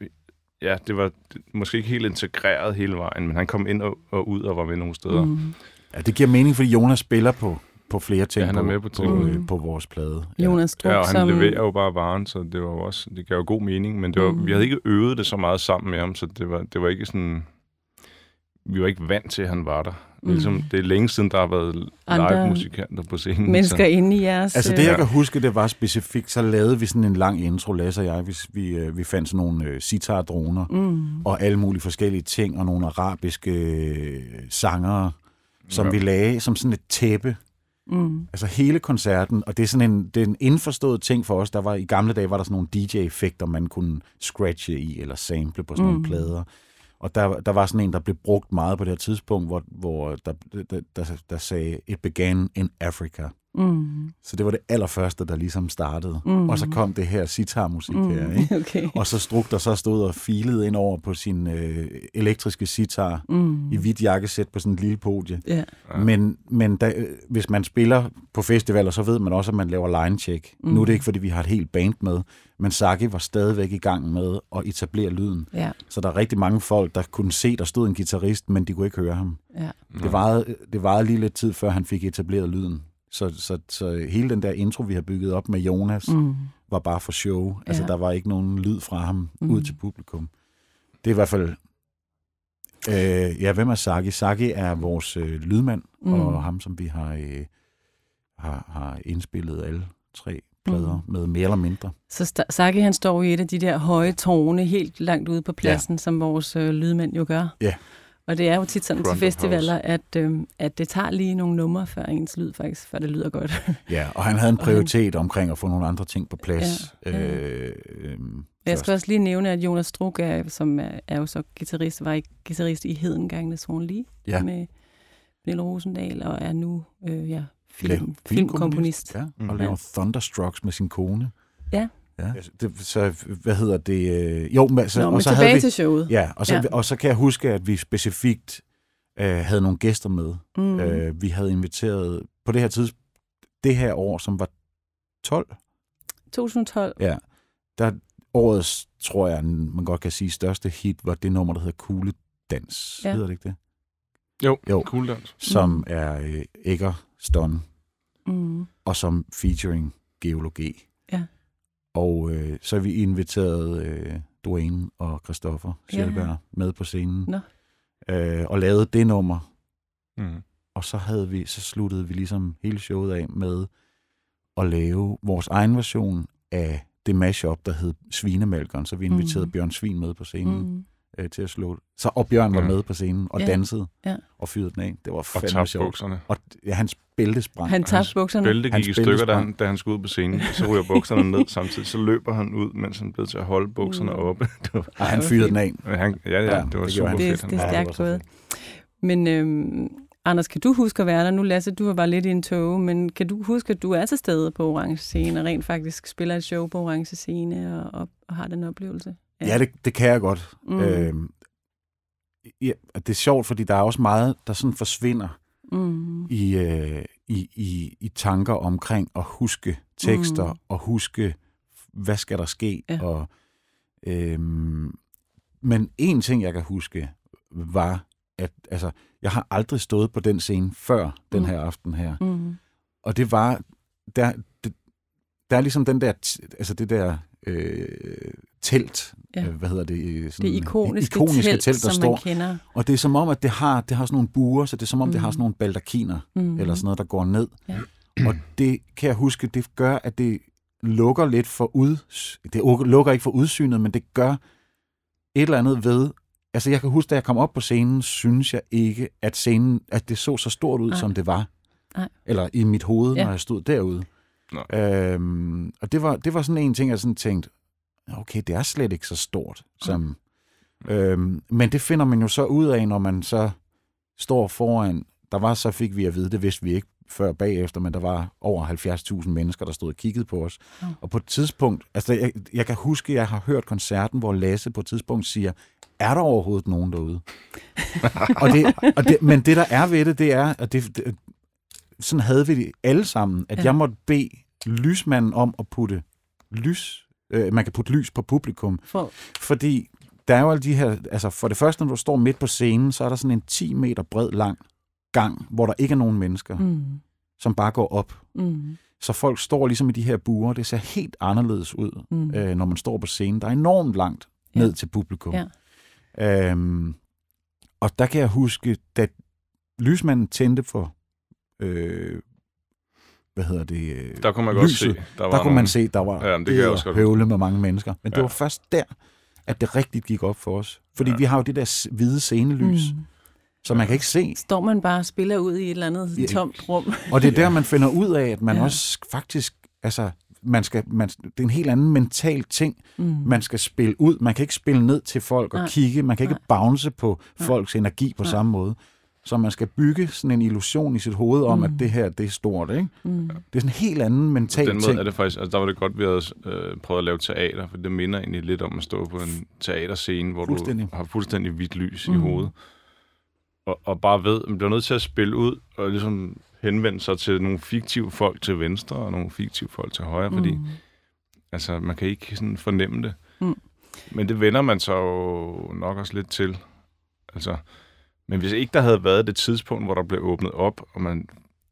ja, det var måske ikke helt integreret hele vejen, men han kom ind og, og ud og var med nogle steder. Mm. Mm. Ja, det giver mening, fordi Jonas spiller på, på flere ting Ja, han er på, med på på, tingene. øh, på vores plade. Ja. Jonas Struk, Ja, og han som... leverer jo bare varen, så det var jo også, det gav jo god mening, men det var, Mm. mm. vi havde ikke øvet det så meget sammen med ham, så det var, det var ikke sådan, vi var ikke vant til, at han var der. Mm. Mm. Ligesom, det er længe siden, der har været live-musikanter på scenen. Mennesker inde i jeres... Altså det, jeg kan huske, det var specifikt, så lavede vi sådan en lang intro, Lasse og jeg. Vi, vi, øh, vi fandt sådan nogle øh, sitar-droner Mm. og alle mulige forskellige ting, og nogle arabiske sangere, som Ja. vi lagde som sådan et tæppe. Mm. Altså hele koncerten, og det er sådan en, det er en indforstået ting for os. Der var, I gamle dage var der sådan nogle DJ-effekter, man kunne scratche i eller sample på sådan mm. Nogle plader. Og der, der var sådan en, der blev brugt meget på det her tidspunkt, hvor, hvor der, der, der, der sagde, it began in Africa. Mm. Så det var det allerførste, der ligesom startede. Mm. Mm. Og så kom det her sitar-musik mm. her, ikke? Okay. Og så Struk, der så stod og filede ind over på sin øh, elektriske sitar Mm. i hvidt jakkesæt på sådan et lille podie. Ja. Ja. Men, men da, øh, hvis man spiller på festivaler, så ved man også, at man laver line-check. Mm. Mm. Nu er det ikke, fordi vi har et helt band med, men Saki var stadigvæk i gang med at etablere lyden. Ja. Så der er rigtig mange folk, der kunne se, der stod en guitarist, men de kunne ikke høre ham. Ja. Det varede, det varede lige lidt tid, før han fik etableret lyden. Så, så, så hele den der intro, vi har bygget op med Jonas, mm. Var bare for show. Altså, Ja. der var ikke nogen lyd fra ham Mm. ud til publikum. Det er i hvert fald... Øh, ja, hvem er Saki? Saki er vores øh, lydmand, Mm. og ham, som vi har, øh, har, har indspillet alle tre plader mm. med mere eller mindre. Så Saki, han står i et af de der høje tårne helt langt ude på pladsen, ja. som vores øh, lydmænd jo gør. Ja. Og det er jo tit sådan Front til festivaler, at, øh, at det tager lige nogle numre, før ens lyd faktisk, før det lyder godt. Ja, og han havde en Og han- prioritet omkring at få nogle andre ting på plads. Ja, ja. Øh, øh, Jeg skal også lige nævne, at Jonas Struk, er, som er, er jo så guitarist, var ikke guitarist i Hedengangene Swan Lee Ja. med Pernille Rosendal, og er nu øh, ja, film, laver filmkomponist. Ja, og Mhm. laver Thunderstrucks med sin kone. Ja. Ja. Det, så hvad hedder det? øh, Jo, men, så, Nå, og men så tilbage havde vi, til showet. Ja, og så, Ja. og så kan jeg huske, at vi specifikt øh, havde nogle gæster med. Mm. Øh, vi havde inviteret på det her tidspunkt, det her år, som var 12, 2012. ja, der årets, tror jeg, man godt kan sige, største hit var det nummer, der hedder Kugle Dans. Ja. Hedder det ikke det? Jo, Jo. cool dans. Som Mm. mm. er øh, Egger Stone, Mm. og som featuring geologi. Ja. Og øh, så har vi inviteret øh, Dwayne og Christoffer Ja. Sjælberg med på scenen. Nå. Øh, og lavede det nummer. Mm. Og så, havde vi, så sluttede vi ligesom hele showet af med at lave vores egen version af det mashup, der hed Svinemælkeren. Så vi inviterede mm. Bjørn Svin med på scenen Mm. Øh, til at slå så Og Bjørn var Ja. med på scenen og Ja. dansede Ja. og fyrede den af. Det var Og fandme tabte sjovt. bukserne. Og ja, hans bælte sprang. Han tabte bukserne. Bælte Hans gik i bælte stykker, da han, da han skulle ud på scenen. Så ryger bukserne ned samtidig. Så løber han ud, mens han blev til at holde bukserne Mm. oppe. Var, og han fyrede den af. men han, ja, ja, Ja, det var det super Det, fedt. det er Ja, det stærkt var så gået. Men øhm, Anders, kan du huske at være der? Nu Lasse, du var bare lidt i en tog, men kan du huske, at du er til stede på Orange Scene og rent faktisk spiller et show på Orange Scene og, og, og har den oplevelse? Ja, det, det kan jeg godt. Mm. Mm. Øhm, ja, det er sjovt, fordi der er også meget, der sådan forsvinder Mm. i, øh, i, i, i tanker omkring at huske tekster Mm. mm. og huske, hvad skal der ske. Ja. Og, øhm, men en ting, jeg kan huske, var at altså, jeg har aldrig stået på den scene før den her aften her. Mm. Og det var, der, der er ligesom den der, altså det der øh, telt, Ja. øh, hvad hedder det? øh, Sådan, Det ikoniske, ikoniske telt, telt, der som står. man kender. Og det er som om, at det har, det har sådan nogle buer, så det er som om, mm. det har sådan nogle baldakiner, Mm. eller sådan noget, der går ned. Ja. Og det kan jeg huske, det gør, at det lukker lidt for ud... Det lukker ikke for udsynet, men det gør et eller andet ved... Altså, jeg kan huske, da jeg kom op på scenen, synes jeg ikke, at scenen, at det så så stort ud, Nej. som det var. Nej. Eller i mit hoved, Ja. når jeg stod derude. Øhm, og det var, det var sådan en ting, jeg sådan tænkte, okay, det er slet ikke så stort. Som, øhm, men det finder man jo så ud af, når man så står foran. Der var så, fik vi at vide, det vidste vi ikke før bagefter, men der var over 70.000 mennesker, der stod og kiggede på os. Ja. Og på et tidspunkt, altså jeg, jeg kan huske, jeg har hørt koncerten, hvor Lasse på et tidspunkt siger, er der overhovedet nogen derude? og det, og det, men det, der er ved det, det er, at det, det, sådan havde vi det alle sammen, at Ja. jeg måtte bede lysmanden om at putte lys, øh, man kan putte lys på publikum, For, fordi der er jo alle de her, altså for det første, når du står midt på scenen, så er der sådan en 10 meter bred lang gang, hvor der ikke er nogen mennesker, mm, som bare går op. mm, Så folk står ligesom i de her buer, det ser helt anderledes ud, mm. øh, når man står på scenen. Der er enormt langt Ja. ned til publikum. Ja. Øhm, og der kan jeg huske, da lysmanden tændte for, øh, hvad hedder det, øh, Der kunne man godt lyset, se. Der, der var kunne man se, der var Ja, det kan også godt høvle med mange mennesker. Men det Ja. var først der, at det rigtigt gik op for os. Fordi Ja. vi har jo det der hvide scenelys, Mm. så man kan ikke se. Står man bare og spiller ud i et eller andet Ja. tomt rum. Og det er der, man finder ud af, at man ja. også faktisk, altså, man skal, man, det er en helt anden mental ting. Mm. Man skal spille ud. Man kan ikke spille ned til folk og Nej. kigge. Man kan ikke Nej. bounce på Nej. folks energi på Nej. samme måde. Så man skal bygge sådan en illusion i sit hoved om, Mm. at det her, det er stort. Ikke? Mm. Det er sådan en helt anden mental På den måde ting. er det faktisk, altså der var det godt, vi havde øh, prøvet at lave teater, for det minder egentlig lidt om at stå på en teaterscene, hvor du har fuldstændig hvidt lys mm. I hovedet. Og, og bare ved, man bliver nødt til at spille ud og ligesom henvende sig til nogle fiktive folk til venstre og nogle fiktive folk til højre, fordi Mm. altså, man kan ikke sådan fornemme det. Mm. Men det vender man så jo nok også lidt til. Altså, men hvis ikke der havde været det tidspunkt, hvor der blev åbnet op, og man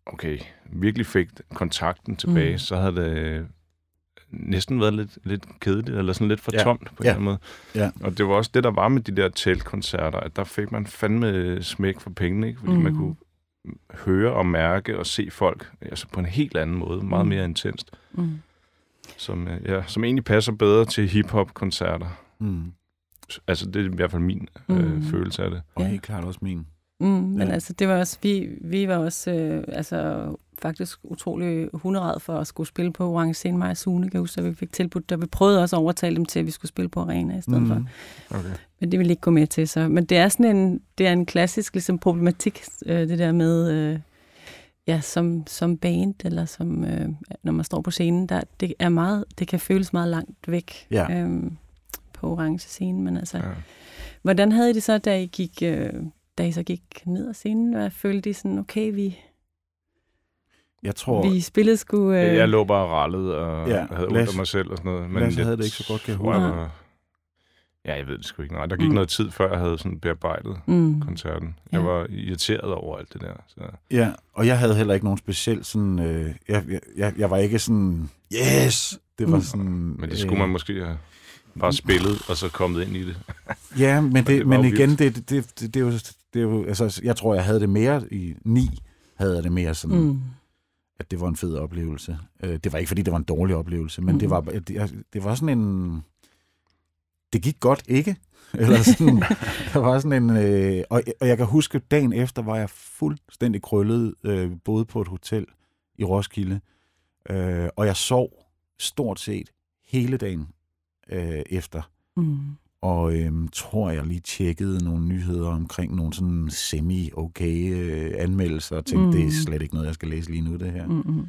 okay, virkelig fik kontakten tilbage, Mm. så havde det næsten været lidt, lidt kedeligt, eller sådan lidt for Ja. tomt på en Ja. eller anden måde. Ja. Og det var også det, der var med de der teltkoncerter, at der fik man fandme smæk for pengene, ikke? fordi mm. man kunne høre og mærke og se folk altså på en helt anden måde, meget Mm. mere intenst, Mm. som, øh, ja, som egentlig passer bedre til hip-hop-koncerter. Mm. Altså, det er i hvert fald min øh, Mm. følelse af det. Og Ja. helt klart også min. Mm, men Ja. altså, det var også, vi, vi var også øh, altså, faktisk utrolig hunderad for at skulle spille på Orange Scene Maja Sune, kan huske, at vi fik tilbudt, der vi prøvede også at overtale dem til, at vi skulle spille på Arena i stedet mm. for. Okay. Men det ville ikke gå med til. Så. Men det er sådan en, det er en klassisk ligesom, problematik, øh, det der med, øh, ja, som, som band, eller som, øh, når man står på scenen, der, det, er meget, det kan føles meget langt væk Ja. øhm, på orange scene. Men altså, Ja. hvordan havde I det så, da I gik, øh, da I så gik ned ad scenen? Hvad følte I sådan, okay, vi, Jeg tror, vi spillede sgu... Øh, Øh, jeg lå bare og rallede og Ja, ja, havde ondt Lasse- af mig selv og sådan noget. Lasse jeg havde det ikke så godt, kan jeg huske. var- Ja, jeg ved det sgu ikke. Nej, der gik Mm. noget tid, før jeg havde sådan bearbejdet mm, koncerten. Ja. Jeg var irriteret over alt det der. Så. Ja, og jeg havde heller ikke nogen speciel sådan... Øh, jeg, jeg- jeg, jeg var ikke sådan... Yes! Det var Mm. sådan... Men det skulle man måske have bare spillet, og så kommet ind i det. Ja, men, det, det var men igen, det, det, det, det, det, er jo, det er jo... Altså, jeg tror, jeg havde det mere i ni, havde jeg det mere sådan, mm. at det var en fed oplevelse. Øh, det var ikke, fordi det var en dårlig oplevelse, men mm. det, var, det, det var sådan en... Det gik godt, ikke? Eller sådan, der var sådan en... Øh, og, og jeg kan huske, dagen efter var jeg fuldstændig krøllet, øh, boede på et hotel i Roskilde, øh, og jeg sov stort set hele dagen øh, efter. mm, Og øhm, tror, jeg lige tjekkede nogle nyheder omkring nogle sådan semi-okay øh, anmeldelser, og tænkte, mm. Mm. det er slet ikke noget, jeg skal læse lige nu, det her. Mm. mm, mm,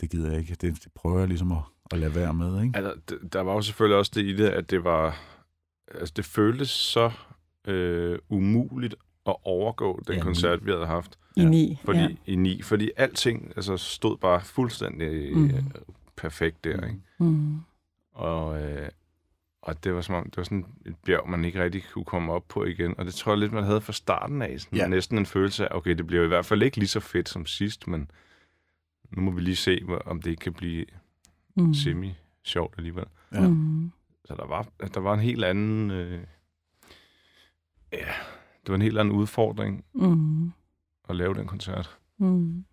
Det gider jeg ikke. Det, det prøver jeg ligesom at, at lade være med, ikke? Altså, der var jo selvfølgelig også det i det, at det var... Altså, det føltes så øh, umuligt at overgå den Ja, koncert, vi havde haft. I Ja, ni. Fordi, ja. I ni. Fordi alting altså, stod bare fuldstændig Mm. mm. perfekt der, ikke? Mm, Og, øh, Og det var, som om, det var sådan et bjerg, man ikke rigtig kunne komme op på igen. Og det tror jeg lidt, man havde fra starten af. Sådan Ja. Næsten en følelse af, okay, det bliver i hvert fald ikke lige så fedt som sidst, men nu må vi lige se, om det ikke kan blive Mm. semi-sjovt alligevel. Ja. Mm. Så der var, der var en helt anden... Øh, ja, det var en helt anden udfordring Mm. at lave den koncert. Mm.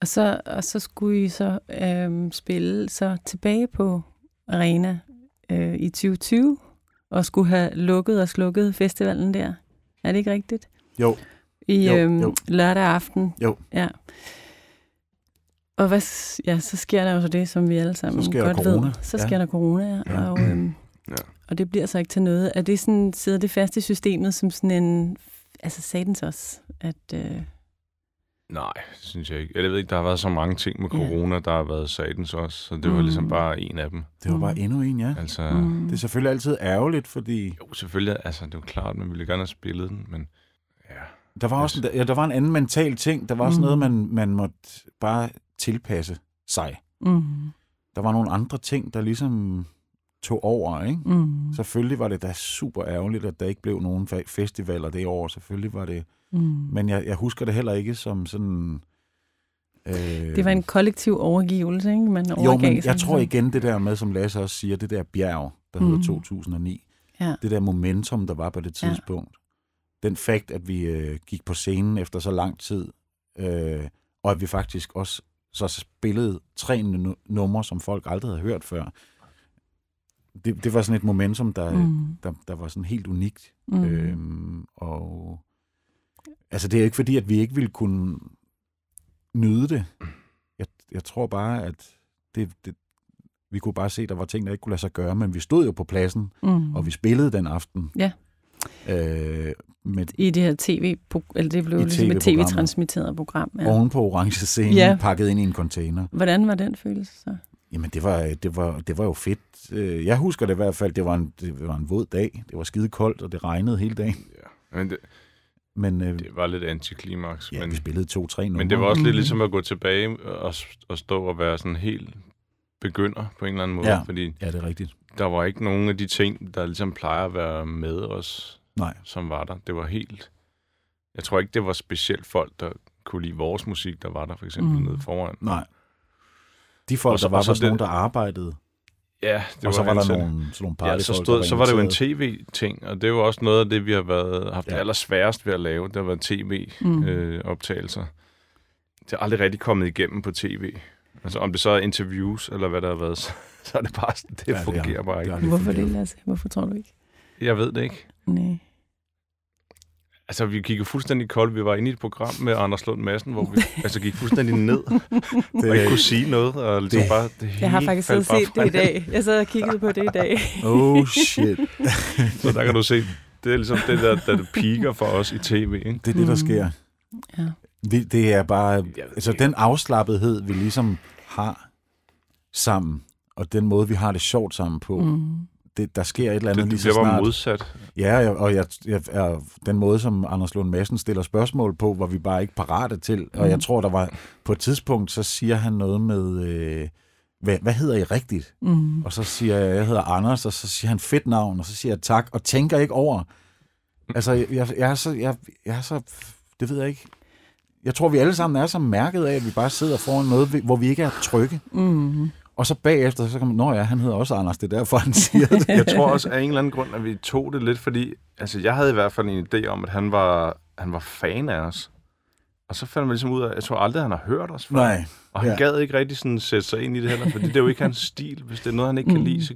Og så, og så skulle I så øhm, spille så tilbage på Arena øh, i 2020, og skulle have lukket og slukket festivalen der. Er det ikke rigtigt? Jo, I Jo, øhm, jo. lørdag aften. Jo. Ja. Og hvad, ja, så sker der jo så det, som vi alle sammen Så sker der godt corona. ved. Så Ja. sker der corona, ja. Ja. Og, øhm, Ja. og det bliver så ikke til noget. Er det sådan, sidder det fast i systemet som sådan en, altså satans også, at... Øh, Nej, det synes jeg ikke. Jeg ved ikke, der har været så mange ting med corona, der har været satans også, så det var Mm. ligesom bare en af dem. det var bare Mm. endnu en, ja. Altså, mm, Det er selvfølgelig altid ærgerligt, fordi jo, selvfølgelig, altså, det er jo klart, man ville gerne have spillet den, men ja. der var også en, ja, der var en anden mental ting. Der var også Mm. noget, man, man måtte bare tilpasse sig. mm, Der var nogle andre ting, der ligesom tog over, ikke? mm, Selvfølgelig var det da super ærgerligt, at der ikke blev nogen fe- festivaler det år. Selvfølgelig var det... mm. Men jeg, jeg husker det heller ikke som sådan... Øh, Det var en kollektiv overgivelse, ikke? Man Jo, overgav men sig jeg tror igen det der med, som Lasse også siger, det der bjerg, der Mm. hedder 2009. Ja. Det der momentum, der var på det Ja. tidspunkt. Den fakt, at vi øh, gik på scenen efter så lang tid, øh, og at vi faktisk også så spillede tre nu- numre, som folk aldrig havde hørt før. Det, det var sådan et momentum, der. Mm, der, der var sådan helt unikt. mm, Øhm, og altså det er ikke fordi, at vi ikke ville kunne nyde det. Jeg, jeg tror bare, at det, det, vi kunne bare se, at der var ting, der ikke kunne lade sig gøre, men vi stod jo på pladsen, mm. og vi spillede den aften. Ja. Øh, med I det her tv, eller det blev I ligesom et tv-transmitteret program. ja. Oven på orange scene, Ja. ja. pakket ind i en container. Hvordan var den følelse så? Jamen, det var, det, var, det var jo fedt. Øh, Jeg husker det i hvert fald, det var en, det var en våd dag. Det var skide koldt, og det regnede hele dagen. ja. Men det, Men øh, det var lidt antiklimaks. ja, men, vi spillede to-tre numre. men det var også lidt Mhm. ligesom at gå tilbage og, og stå og være sådan helt begynder på en eller anden måde. Ja. Fordi Ja, det er rigtigt. der var ikke nogen af de ting, der ligesom plejer at være med os, Nej. som var der. Det var helt... Jeg tror ikke, det var specielt folk, der kunne lide vores musik, der var der for eksempel Mm. mm. nede foran. Nej. De folk, Og så- der var, og så var sådan det- nogen, der arbejdede. Ja, det og så var der antal- nogle, sådan nogle Ja, partyfolk, så, der stod, så var det jo en tv-ting, og det er jo også noget af det, vi har været, haft Ja. ja. allersværest ved at lave. Det har været Mm. tv-optagelser. det er aldrig rigtig kommet igennem på tv. Altså om det så er interviews, eller hvad der har været, så, så er det bare sådan, det Ja, ja, det fungerer er- bare det ikke. er aldrig Hvorfor det, Lasse? Hvorfor tror du ikke? Jeg ved det ikke. Nej. Altså, vi kiggede fuldstændig koldt. Vi var inde i et program med Anders Lund Madsen, hvor vi altså, gik fuldstændig ned Det, og ikke kunne sige noget. Og ligesom det- bare, det Jeg har hele faktisk siddet set det i dag. Jeg sad og kiggede på det i dag. oh shit. Så der kan du se, det er ligesom det der, der piker for os i tv. Ikke? Det er det, der Mm. sker. Ja. Vi, det er bare... Altså, den afslappethed, vi ligesom har sammen, og den måde, vi har det sjovt sammen på, mm. Det, der sker et eller andet Det, lige det så bliver bare snart. modsat. Ja, jeg- og jeg, jeg, jeg, den måde, som Anders Lund Madsen stiller spørgsmål på, var vi bare ikke parate til. Og Mm. jeg tror, der var på et tidspunkt, så siger han noget med, øh, hvad, hvad hedder I rigtigt? Mm. Og så siger jeg, jeg hedder Anders, og så siger han fedt navn, og så siger jeg tak, og tænker ikke over. Altså, jeg, jeg, jeg, er så, jeg, jeg er så, det ved jeg ikke. Jeg tror, vi alle sammen er så mærket af, at vi bare sidder foran noget, hvor vi ikke er trygge. Mm. Og så bagefter, så kan man, nå ja, han hedder også Anders, det er derfor, han siger det. Jeg tror også af en eller anden grund, at vi tog det lidt, fordi altså, jeg havde i hvert fald en idé om, at han var, han var fan af os. Og så fandt man ligesom ud af, at jeg tror aldrig, han har hørt os før. Nej, Og han ja. gad ikke rigtig sådan sætte sig ind i det heller, fordi det er jo ikke hans stil. Hvis det er noget, han ikke kan Mm. lide, så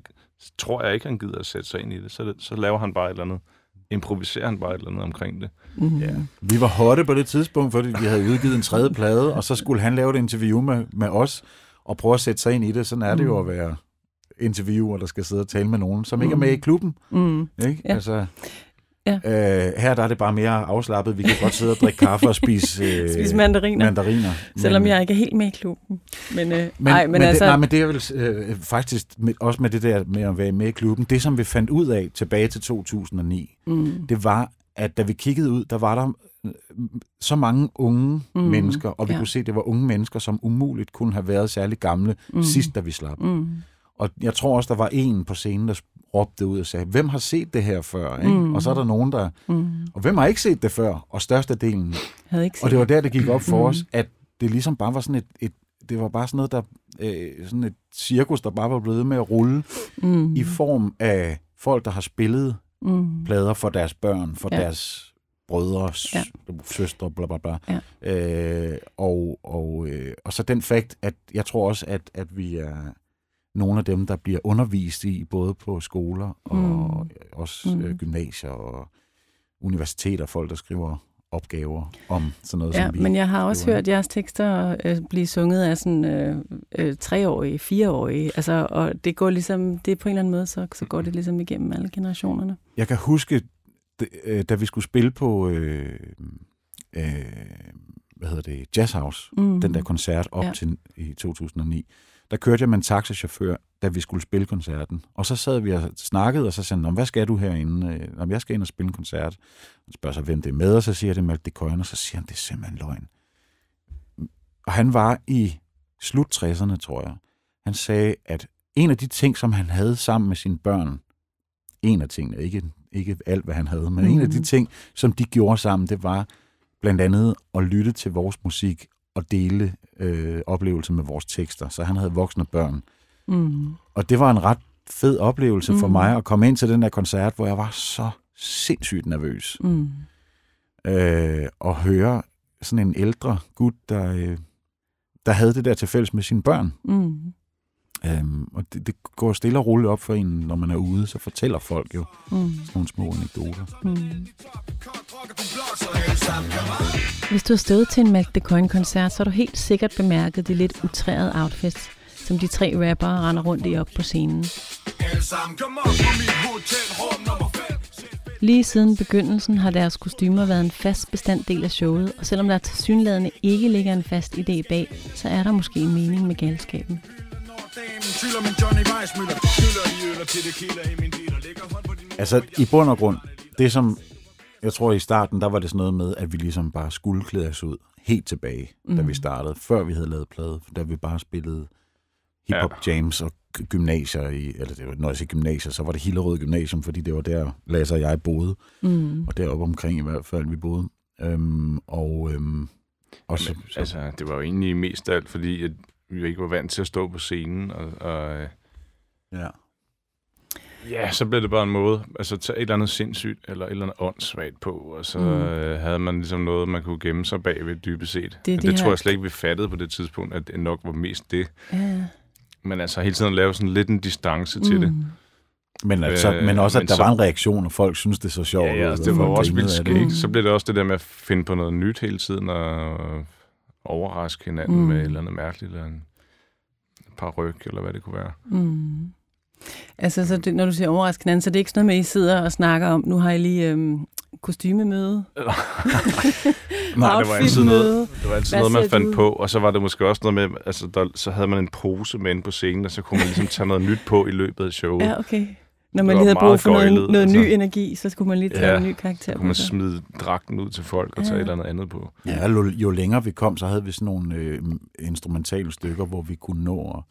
tror jeg ikke, han gider at sætte sig ind i det. Så, det, så laver han bare et eller andet. Improviserer han bare et eller andet omkring det. Mm. Ja. Vi var hotte på det tidspunkt, fordi vi havde udgivet en tredje plade, og så skulle han lave et interview med, med os, og prøve at sætte sig ind i det. Sådan er det jo at være interviewer, der skal sidde og tale med nogen, som ikke er med i klubben. Mm. Ikke? Ja. Altså, Ja. øh, her der er det bare mere afslappet. Vi kan godt sidde og drikke kaffe og spise, øh, Spise mandariner. mandariner. Selvom jeg ikke er helt med i klubben. Men, øh, Men, ej, men, men, altså... det, nej, men det er vel øh, faktisk med, også med det der med at være med i klubben. Det, som vi fandt ud af tilbage til 2009, mm. det var, at da vi kiggede ud, der var der så mange unge Mm, mennesker, og vi ja. kunne se, at det var unge mennesker, som umuligt kunne have været særlig gamle Mm. sidst, da vi slap. Mm. Og jeg tror også, der var en på scenen, der råbte ud og sagde, hvem har set det her før? Ikke? Mm. Og så er der nogen, der... Mm. Og hvem har ikke set det før? Og størstedelen. Havde ikke set Og det var der, det gik op for Mm. os, at det ligesom bare var sådan et... et det var bare sådan noget, der... Øh, sådan et cirkus, der bare var blevet med at rulle mm. i form af folk, der har spillet mm. plader for deres børn, for ja. deres brødre, Ja. søstre, bla bla bla. Ja. Øh, og, og, øh, og så den fakt, at jeg tror også, at, at vi er nogle af dem, der bliver undervist i, både på skoler og Mm. også Mm. mm. øh, gymnasier og universiteter, folk, der skriver opgaver om sådan noget, Ja, som vi men jeg har også skriver. hørt jeres tekster øh, blive sunget af sådan øh, øh, treårige, fireårige, altså, og det går ligesom, det på en eller anden måde, så, så går det ligesom igennem alle generationerne. Jeg kan huske, øh, da vi skulle spille på, øh, øh, hvad hedder det, Jazz House, Mm. den der koncert op Ja. til i 2009, der kørte jeg med en taxachauffør, da vi skulle spille koncerten. Og så sad vi og snakkede, og så sagde han, "Nå, hvad skal du herinde? Øh, Om jeg skal ind og spille en koncert. Han spørger så, hvem det er med, og så siger det Malte Coyne, og så siger han, det er simpelthen løgn. Og han var i slut 60'erne, tror jeg. Han sagde, at en af de ting, som han havde sammen med sine børn, en af tingene, ikke, ikke alt, hvad han havde, men mm. en af de Mhm. ting, som de gjorde sammen, det var blandt andet at lytte til vores musik og dele øh, oplevelser med vores tekster. Så han havde voksne børn. Mm. Og det var en ret fed oplevelse for Mhm. mig at komme ind til den der koncert, hvor jeg var så sindssygt nervøs. Mm. Øh, og høre sådan en ældre gut, der, øh, der havde det der til fælles med sine børn. Mm. Øhm, og det, det går stille og roligt op for en, når man er ude, så fortæller folk jo Mm. sådan nogle små anekdoter. Mm. Hvis du har stået til en Mac Coin-koncert, så har du helt sikkert bemærket de lidt utrærede outfits, som de tre rappere render rundt i op på scenen. Lige siden begyndelsen har deres kostymer været en fast bestanddel af showet, og selvom der tilsyneladende ikke ligger en fast idé bag, så er der måske en mening med galskaben. Altså, i bund og grund, det som, jeg tror i starten, der var det sådan noget med, at vi ligesom bare skulle klæde os ud helt tilbage, mm. da Mhm. vi startede, før vi havde lavet plade, da vi bare spillede hip-hop jams og gy- gymnasier i, eller det var, når jeg siger gymnasier, så var det Hillerød Gymnasium, fordi det var der Lasse og jeg boede, Mm. og deroppe omkring i hvert fald, vi boede. Øhm, og øhm, og så, Men, så, altså, det var jo egentlig mest alt, fordi at vi ikke var vant til at stå på scenen, og, og øh, ja. ja, så blev det bare en måde, altså tage et eller andet sindssygt, eller et eller andet åndssvagt på, og så Mm. øh, havde man ligesom noget, man kunne gemme sig bag ved dybest set. Det Det, de det tror jeg slet ikke, vi fattede på det tidspunkt, at det nok var mest det. Ja. Men altså hele tiden at lave sådan lidt en distance mm. til det. Men, altså, Øh, men også, at men der så- var en reaktion, og folk synes, det er så sjovt. Ja, ja, altså, det var også vildt skægt. Så blev det også det der med at finde på noget nyt hele tiden, og overraske hinanden Mm. mm. med et eller andet mærkeligt, eller en par ryg, eller hvad det kunne være. Mm. Altså, så det, når du siger overraskende hinanden, så det er ikke sådan noget med, at I sidder og snakker om, nu har I lige øhm, kostymemøde. Nej, det var altid noget, det var altid noget man fandt du? på, og så var det måske også noget med, altså der, så havde man en pose med inde på scenen, og så kunne man ligesom tage noget nyt på i løbet af showet. Ja, okay. Når man lige havde brug for noget, gøjlet, noget ny altså. energi, så skulle man lige tage Ja, en ny karakter kunne man sig. smide dragten ud til folk og tage Ja. et eller andet andet på. Ja, jo, jo længere vi kom, så havde vi sådan nogle øh, instrumentale stykker, hvor vi kunne nå at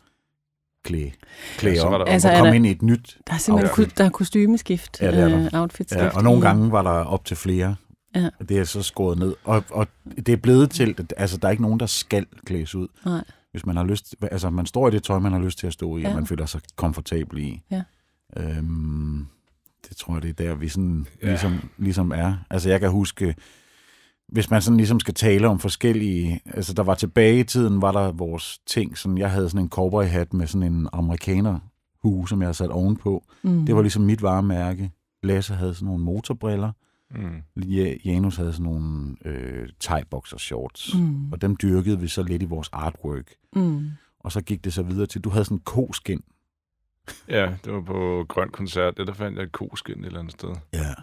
klæde, klæde Ja, og Altså, er komme der- ind i et nyt Der er simpelthen outfit. ku- der er kostymeskift, Ja, det er der. øh, outfitskift. Ja, og nogle i- gange var der op til flere. Ja. Det er så skåret ned. Og, og det er blevet til, at- altså der er ikke nogen, der skal klædes ud. Nej. Hvis man har lyst, altså man står i det tøj, man har lyst til at stå i, Ja. og man føler sig komfortabel i. Ja. Øhm, det tror jeg, det er der, vi sådan Ja. ligesom, ligesom er. Altså jeg kan huske, hvis man sådan ligesom skal tale om forskellige, altså der var tilbage i tiden, var der vores ting, sådan, jeg havde sådan en cowboy-hat med sådan en amerikaner hue, som jeg havde sat ovenpå. Mm. Det var ligesom mit varemærke. Lasse havde sådan nogle motorbriller. Mm. Ja- Janus havde sådan nogle øh, thai-boxer shorts. Mm. Og dem dyrkede vi så lidt i vores artwork. Mm. Og så gik det så videre til, du havde sådan en koskin. Ja, det var på Grøn Koncert, det der fandt jeg et koskin et eller andet sted. Ja.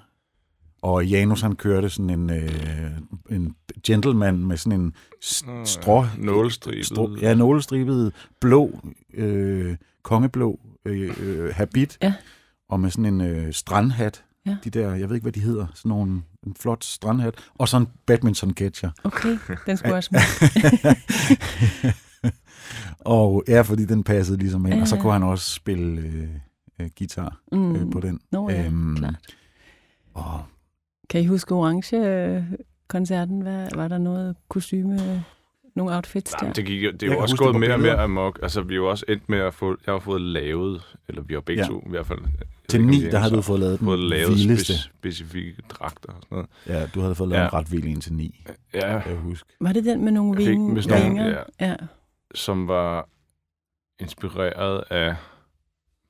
Og Janus han kørte sådan en, øh, en gentleman med sådan en s- Nå, ja. strå... Nålestribet. Strå, ja, nålestribet blå, øh, kongeblå øh, øh, habit. Ja. Og med sådan en øh, strandhat. Ja. De der, jeg ved ikke, hvad de hedder. Sådan nogle, en flot strandhat. Og så en badminton catcher. Okay, den skulle også med. og ja, fordi den passede ligesom ind. Ja, Og så kunne han også spille øh, øh, guitar Mm. øh, på den. Nå ja, Øhm, klart. Og Kan I huske Orange-koncerten? Hvad, var der noget kostyme, nogle outfits der? Jamen, det, gik, jo- det er Jeg jo også gået mere og mere amok. Altså, vi har jo også endt med at få... Jeg har fået lavet, eller vi har begge Ja. to i hvert fald... til ni, der har så du fået lavet den fået lavet vildeste. spe- specifikke dragter og sådan noget. Ja, du havde fået lavet Ja. en ret vild en til ni, Ja, kan jeg huske. Var det den med nogle- vinger? ja. ja. Som var inspireret af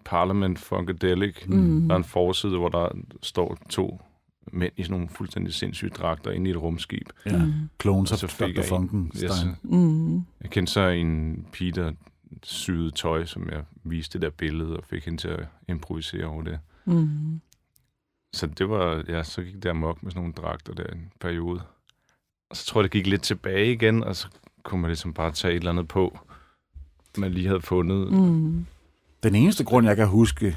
Parliament Funkadelic. Mm. Der er en forside, hvor der står to mænd i sådan nogle fuldstændig sindssyge dragter inde i et rumskib. Ja. Mm. Clones Og of så fik Dr. jeg en- Funkenstein. Yes. Mm. Jeg kendte så en pige, der syede tøj, som jeg viste det der billede, og fik hende til at improvisere over det. Mm. Så det var, ja, så gik det amok med sådan nogle dragter der en periode. Og så tror jeg, det gik lidt tilbage igen, og så kunne man ligesom bare tage et eller andet på, man lige havde fundet. Mm. Den eneste grund, jeg kan huske,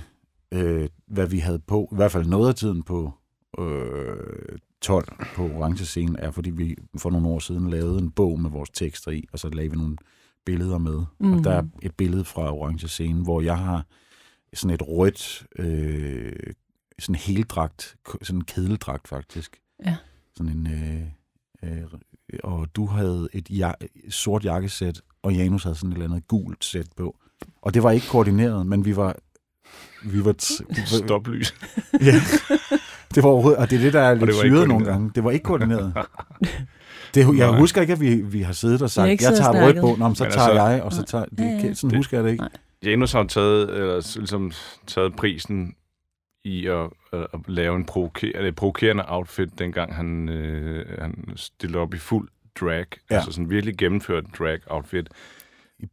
øh, hvad vi havde på, i hvert fald noget af tiden på øh, 12 på Orange Scene, er, fordi vi for nogle år siden lavede en bog med vores tekster i, og så lavede vi nogle billeder med. Mm. Og der er et billede fra Orange Scene, hvor jeg har sådan et rødt, øh, sådan en heldragt, sådan en kedeldragt faktisk. Ja. Sådan en, øh, øh, og du havde et ja, sort jakkesæt, og Janus havde sådan et eller andet gult sæt på. Og det var ikke koordineret, men vi var... Vi var, t- Stoplys. ja, det var overhovedet, og det er det, der er lidt syret nogle gange. Det var ikke koordineret. Det, jeg Nej. husker ikke, at vi, vi har siddet og sagt, jeg tager rødt på, Nå, så Men tager altså- jeg, og så tager... Det, Ja, ja. Sådan Det- husker jeg det ikke. Nej. Janus har taget, eller ligesom, taget prisen i at, at, at lave en provokerende, provokerende outfit, dengang han, øh, han stillede op i fuld drag. Ja. Altså sådan virkelig gennemført drag outfit.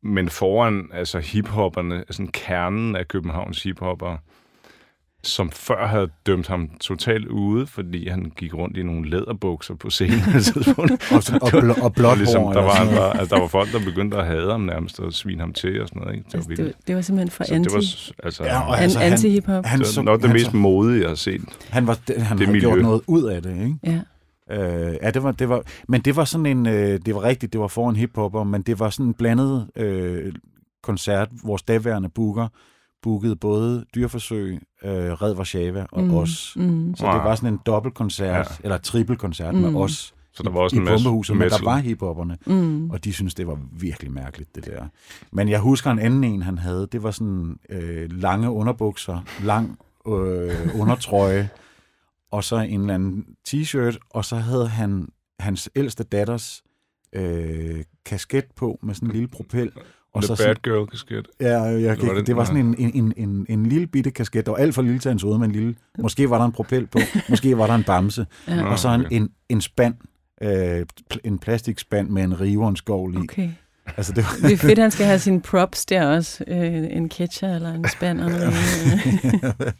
Men foran altså hiphopperne, sådan kernen af Københavns hiphopper, som før havde dømt ham totalt ude, fordi han gik rundt i nogle læderbukser på scenen. Og, så- og, bl- og blåt ligesom, der, var, han bare, altså, der var folk, der begyndte at hade ham nærmest og svine ham til og sådan noget. Ikke? Det var Altså, det, var, det var simpelthen for Så anti, det var altså, Ja, og altså, han- anti-hiphop. Han, det så, var nok det han, mest så, modige, jeg har set. han, var, han det havde miljø. gjort noget ud af det, ikke? Ja. Øh, ja, det var, det var, men det var sådan en, øh, det var rigtigt, det var foran hiphopper, men det var sådan en blandet øh, koncert. Vores daværende booker bookede både Dyrforsøg, øh, Red Warszawa og Mm. os. Mm. Så det var sådan en dobbeltkoncert, ja. Eller trippelkoncert Mm. med os Så der var også i en masse pumpehuset, men der var hiphopperne, Mm. og de synes det var virkelig mærkeligt, det der. Men jeg husker en anden en, han havde, det var sådan øh, lange underbukser, lang øh, undertrøje, og så en eller anden t-shirt, og så havde han hans ældste datters øh, kasket på med sådan en lille propel. Og The så Bad sådan, Girl kasket. ja, jeg, Eller var det, var sådan en, en, en, en, en lille bitte kasket, der var alt for lille til hans hoved, men en lille, måske var der en propel på, måske var der en bamse, Ja. og så en, en, en spand, øh, en plastikspand med en riverenskovl i. Okay. Altså, det var, Det er fedt, han skal have sine props der også. Øh, en ketcher eller en spand. Og noget.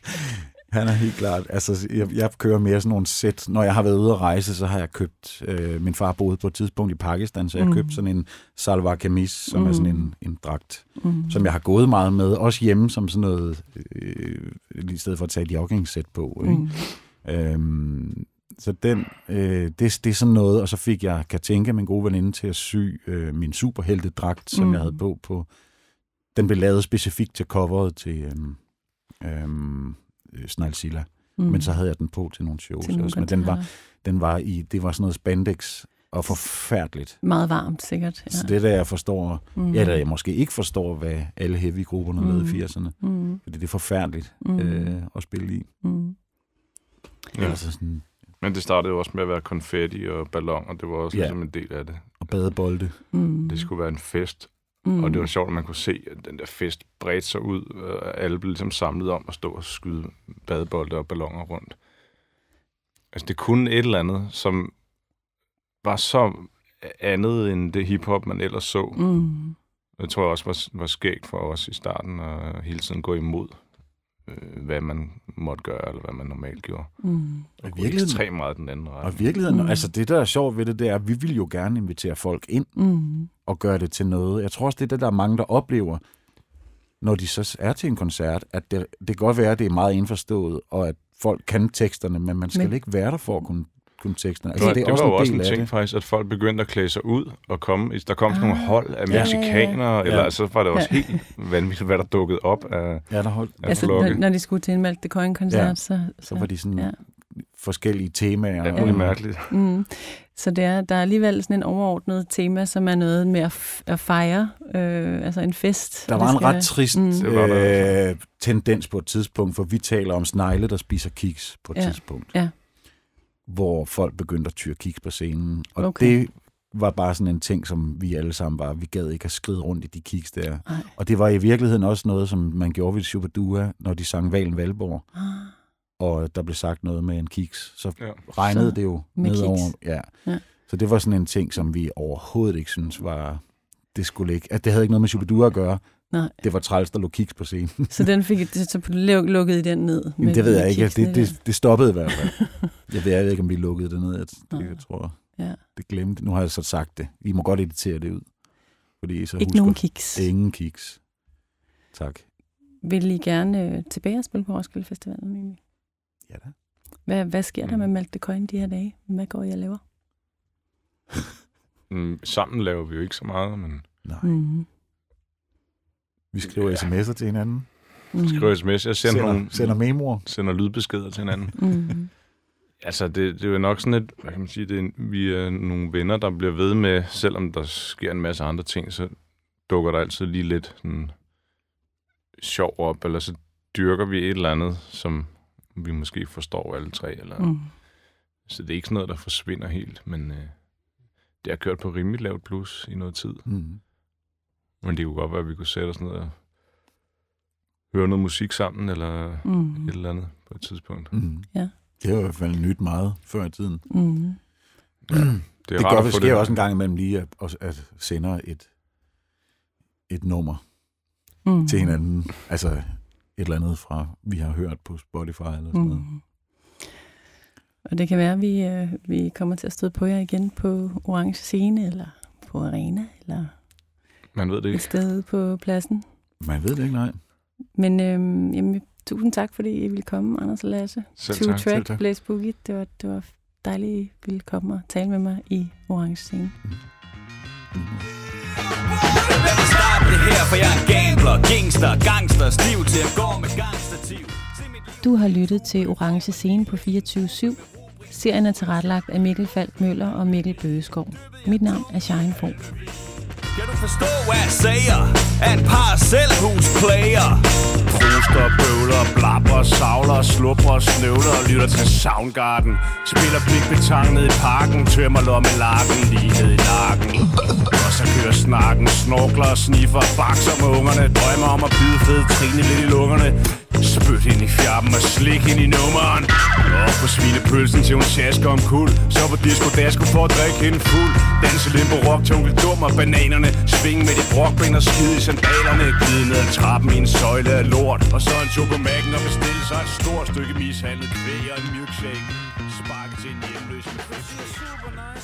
Han er helt klart. Altså, jeg, jeg kører mere sådan nogle sæt. Når jeg har været ude at rejse, så har jeg købt... Øh, min far boede på et tidspunkt i Pakistan, så jeg Mm. købt sådan en salwar kamis, som mm. er sådan en, en dragt, mm. som jeg har gået meget med. Også hjemme som sådan noget... Øh, i stedet for at tage et joggingsæt på. Ikke? Mm. Øhm, så den, øh, det, det er sådan noget, og så fik jeg Katinka, min gode veninde, til at sy øh, min superheltedragt, som Mm. mm. jeg havde på på. Den blev lavet specifikt til coveret til øhm, øhm, øh, Snarlzilla, Mm. mm. men så havde jeg den på til nogle shows Til nogle også. Men den var, den var i, det var sådan noget spandex og forfærdeligt. Meget varmt, sikkert. Ja. Så det der, jeg forstår, mm. mm. eller jeg måske ikke forstår, hvad alle heavy-grupperne mm. lavede i Mm. 80'erne. Mm. Fordi det er forfærdeligt Mm. mm. øh, at spille i. Mm. Ja. Altså sådan, Men det startede jo også med at være konfetti og balloner. Det var også Ja. ligesom en del af det. og badebolde. Mm. Det skulle være en fest. Mm. Og det var sjovt, at man kunne se, at den der fest bredte sig ud. Og alle blev ligesom samlet om at stå og skyde badebolde og balloner rundt. Altså det kunne et eller andet, som var så andet end det hiphop, man ellers så. Mm. Det tror jeg også var, var skægt for os i starten at hele tiden gå imod, øh, hvad man måtte gøre, eller hvad man normalt gjorde. Mm. Og virkeligheden- ekstremt meget den anden Og i retning. virkeligheden, Mm. altså det der er sjovt ved det, det er, at vi vil jo gerne invitere folk ind Mm. og gøre det til noget. Jeg tror også, det er det, der er mange, der oplever, når de så er til en koncert, at det, det kan godt være, at det er meget indforstået, og at folk kan teksterne, men man skal men, ikke være der for at kunne, kun teksterne. Altså, det, det, det også var jo også en ting det. faktisk, at folk begyndte at klæde sig ud og komme. Der kom sådan nogle Ah. hold af Ja, ja, ja. mexikanere, eller altså var det også Ja. helt vanvittigt, hvad der dukkede op af, Ja, der, holdt, af Altså, når, når de skulle til en Malte de Coin-koncert, Ja, så, så var de sådan ja. forskellige temaer. Ja, det er mærkeligt. Mm. Så det er, der er alligevel sådan en overordnet tema, som er noget med at, f- at fejre, øh, altså en fest. Der var en skal- ret trist Mm. Øh, tendens på et tidspunkt, for vi taler om snegle, der spiser kiks på et Ja, tidspunkt. ja. Hvor folk begyndte at tyre kiks på scenen. Og Okay. det var bare sådan en ting, som vi alle sammen var. Vi gad ikke at skride rundt i de kiks der. Ej. Og det var i virkeligheden også noget, som man gjorde ved Shubadua, når de sang Valen Valborg. Ah, og der blev sagt noget med en kiks, så Ja. regnede Så det jo med nedover. kiks. Ja. Ja. Så det var sådan en ting, som vi overhovedet ikke synes var... Det skulle ikke... At det havde ikke noget med Shubidua at gøre. Nej. Det var træls, der lå kiks på scenen. Så den fik det, så luk- lukkede I den ned? Men det ved med jeg ikke. Det, det, det stoppede i hvert fald. jeg ved jeg ved ikke, om vi lukkede det ned. Jeg, det, jeg tror, Ja. det glemte. Nu har jeg så sagt det. I må godt editere det ud. Fordi så Ikke husker nogen kiks. Ingen kiks. Tak. Vil I gerne øh, tilbage og spille på Roskilde Festivalen? egentlig? Ja da. Hvad, hvad sker der Mm. med Malte Coin de her dage? Hvad går I og laver? Mm, sammen laver vi jo ikke så meget, men Nej. Mm. Vi skriver Ja. sms'er til hinanden. Mm. skriver sms. Jeg sender, Sender, nogle, sender memoer. sender lydbeskeder til hinanden. Mm. Altså, det, det er jo nok sådan et, hvad kan man sige, det er, vi er nogle venner, der bliver ved med, selvom der sker en masse andre ting, så dukker der altid lige lidt sådan sjov op, eller så dyrker vi et eller andet, som vi måske forstår alle tre. Eller, Mm. Så det er ikke sådan noget, der forsvinder helt, men øh, det har kørt på rimelig lavt plus i noget tid. Mm. Men det kunne godt være, at vi kunne sætte os ned og høre noget musik sammen, eller Mm. et eller andet på et tidspunkt. Mm. Ja. Det har i hvert fald nyt meget før i tiden. Mm. Det, er Det, rart gør, at det sker også en gang imellem lige at, at, at sende et, et nummer Mm. til hinanden. Altså et eller andet fra, vi har hørt på Spotify eller sådan noget. Mm. Og det kan være, at vi, øh, vi kommer til at støde på jer igen på Orange Scene, eller på Arena, eller Man ved det et ikke. sted ude på pladsen. Man ved det ikke, nej. Men øhm, jamen, tusind tak, fordi I ville komme, Anders og Lasse. Selv Two tak. selv Track, tak. Blaze Boogie. Det var, det var dejligt, I ville komme og tale med mig i Orange Scene. Du har lyttet til Orange Scene på 24-7. Serien er tilrettelagt af Mikkel Falk Møller og Mikkel Bøgeskov. Mit navn er Shine Folk. Skal du forstå, hvad jeg siger? Er en parcelhusplayer hoster, bøvler, blabber, savler, slupper, snøvler og lytter til Soundgarden. Spiller big betang ned i parken, tømmer lommelarken lige ned i nakken. Og så kører snakken, snorkler og sniffer, bakser med ungerne Drømmer om at bide fede trine lidt i lungerne. Spyt ind i fjappen og slik ind i nummeren. Og på svinepølsen til hun sjasker om kul. Så på disco dasko for at drikke hende fuld. Danse limbo rock til hun vil og bananerne Sving med de brokben og skide i sandalerne. Glide ned ad trappen i en søjle af lort lort Og så en chokomagen og bestille sig et stort stykke mishandlet kvæg og en milkshake. Sparket til en hjemløs med fedt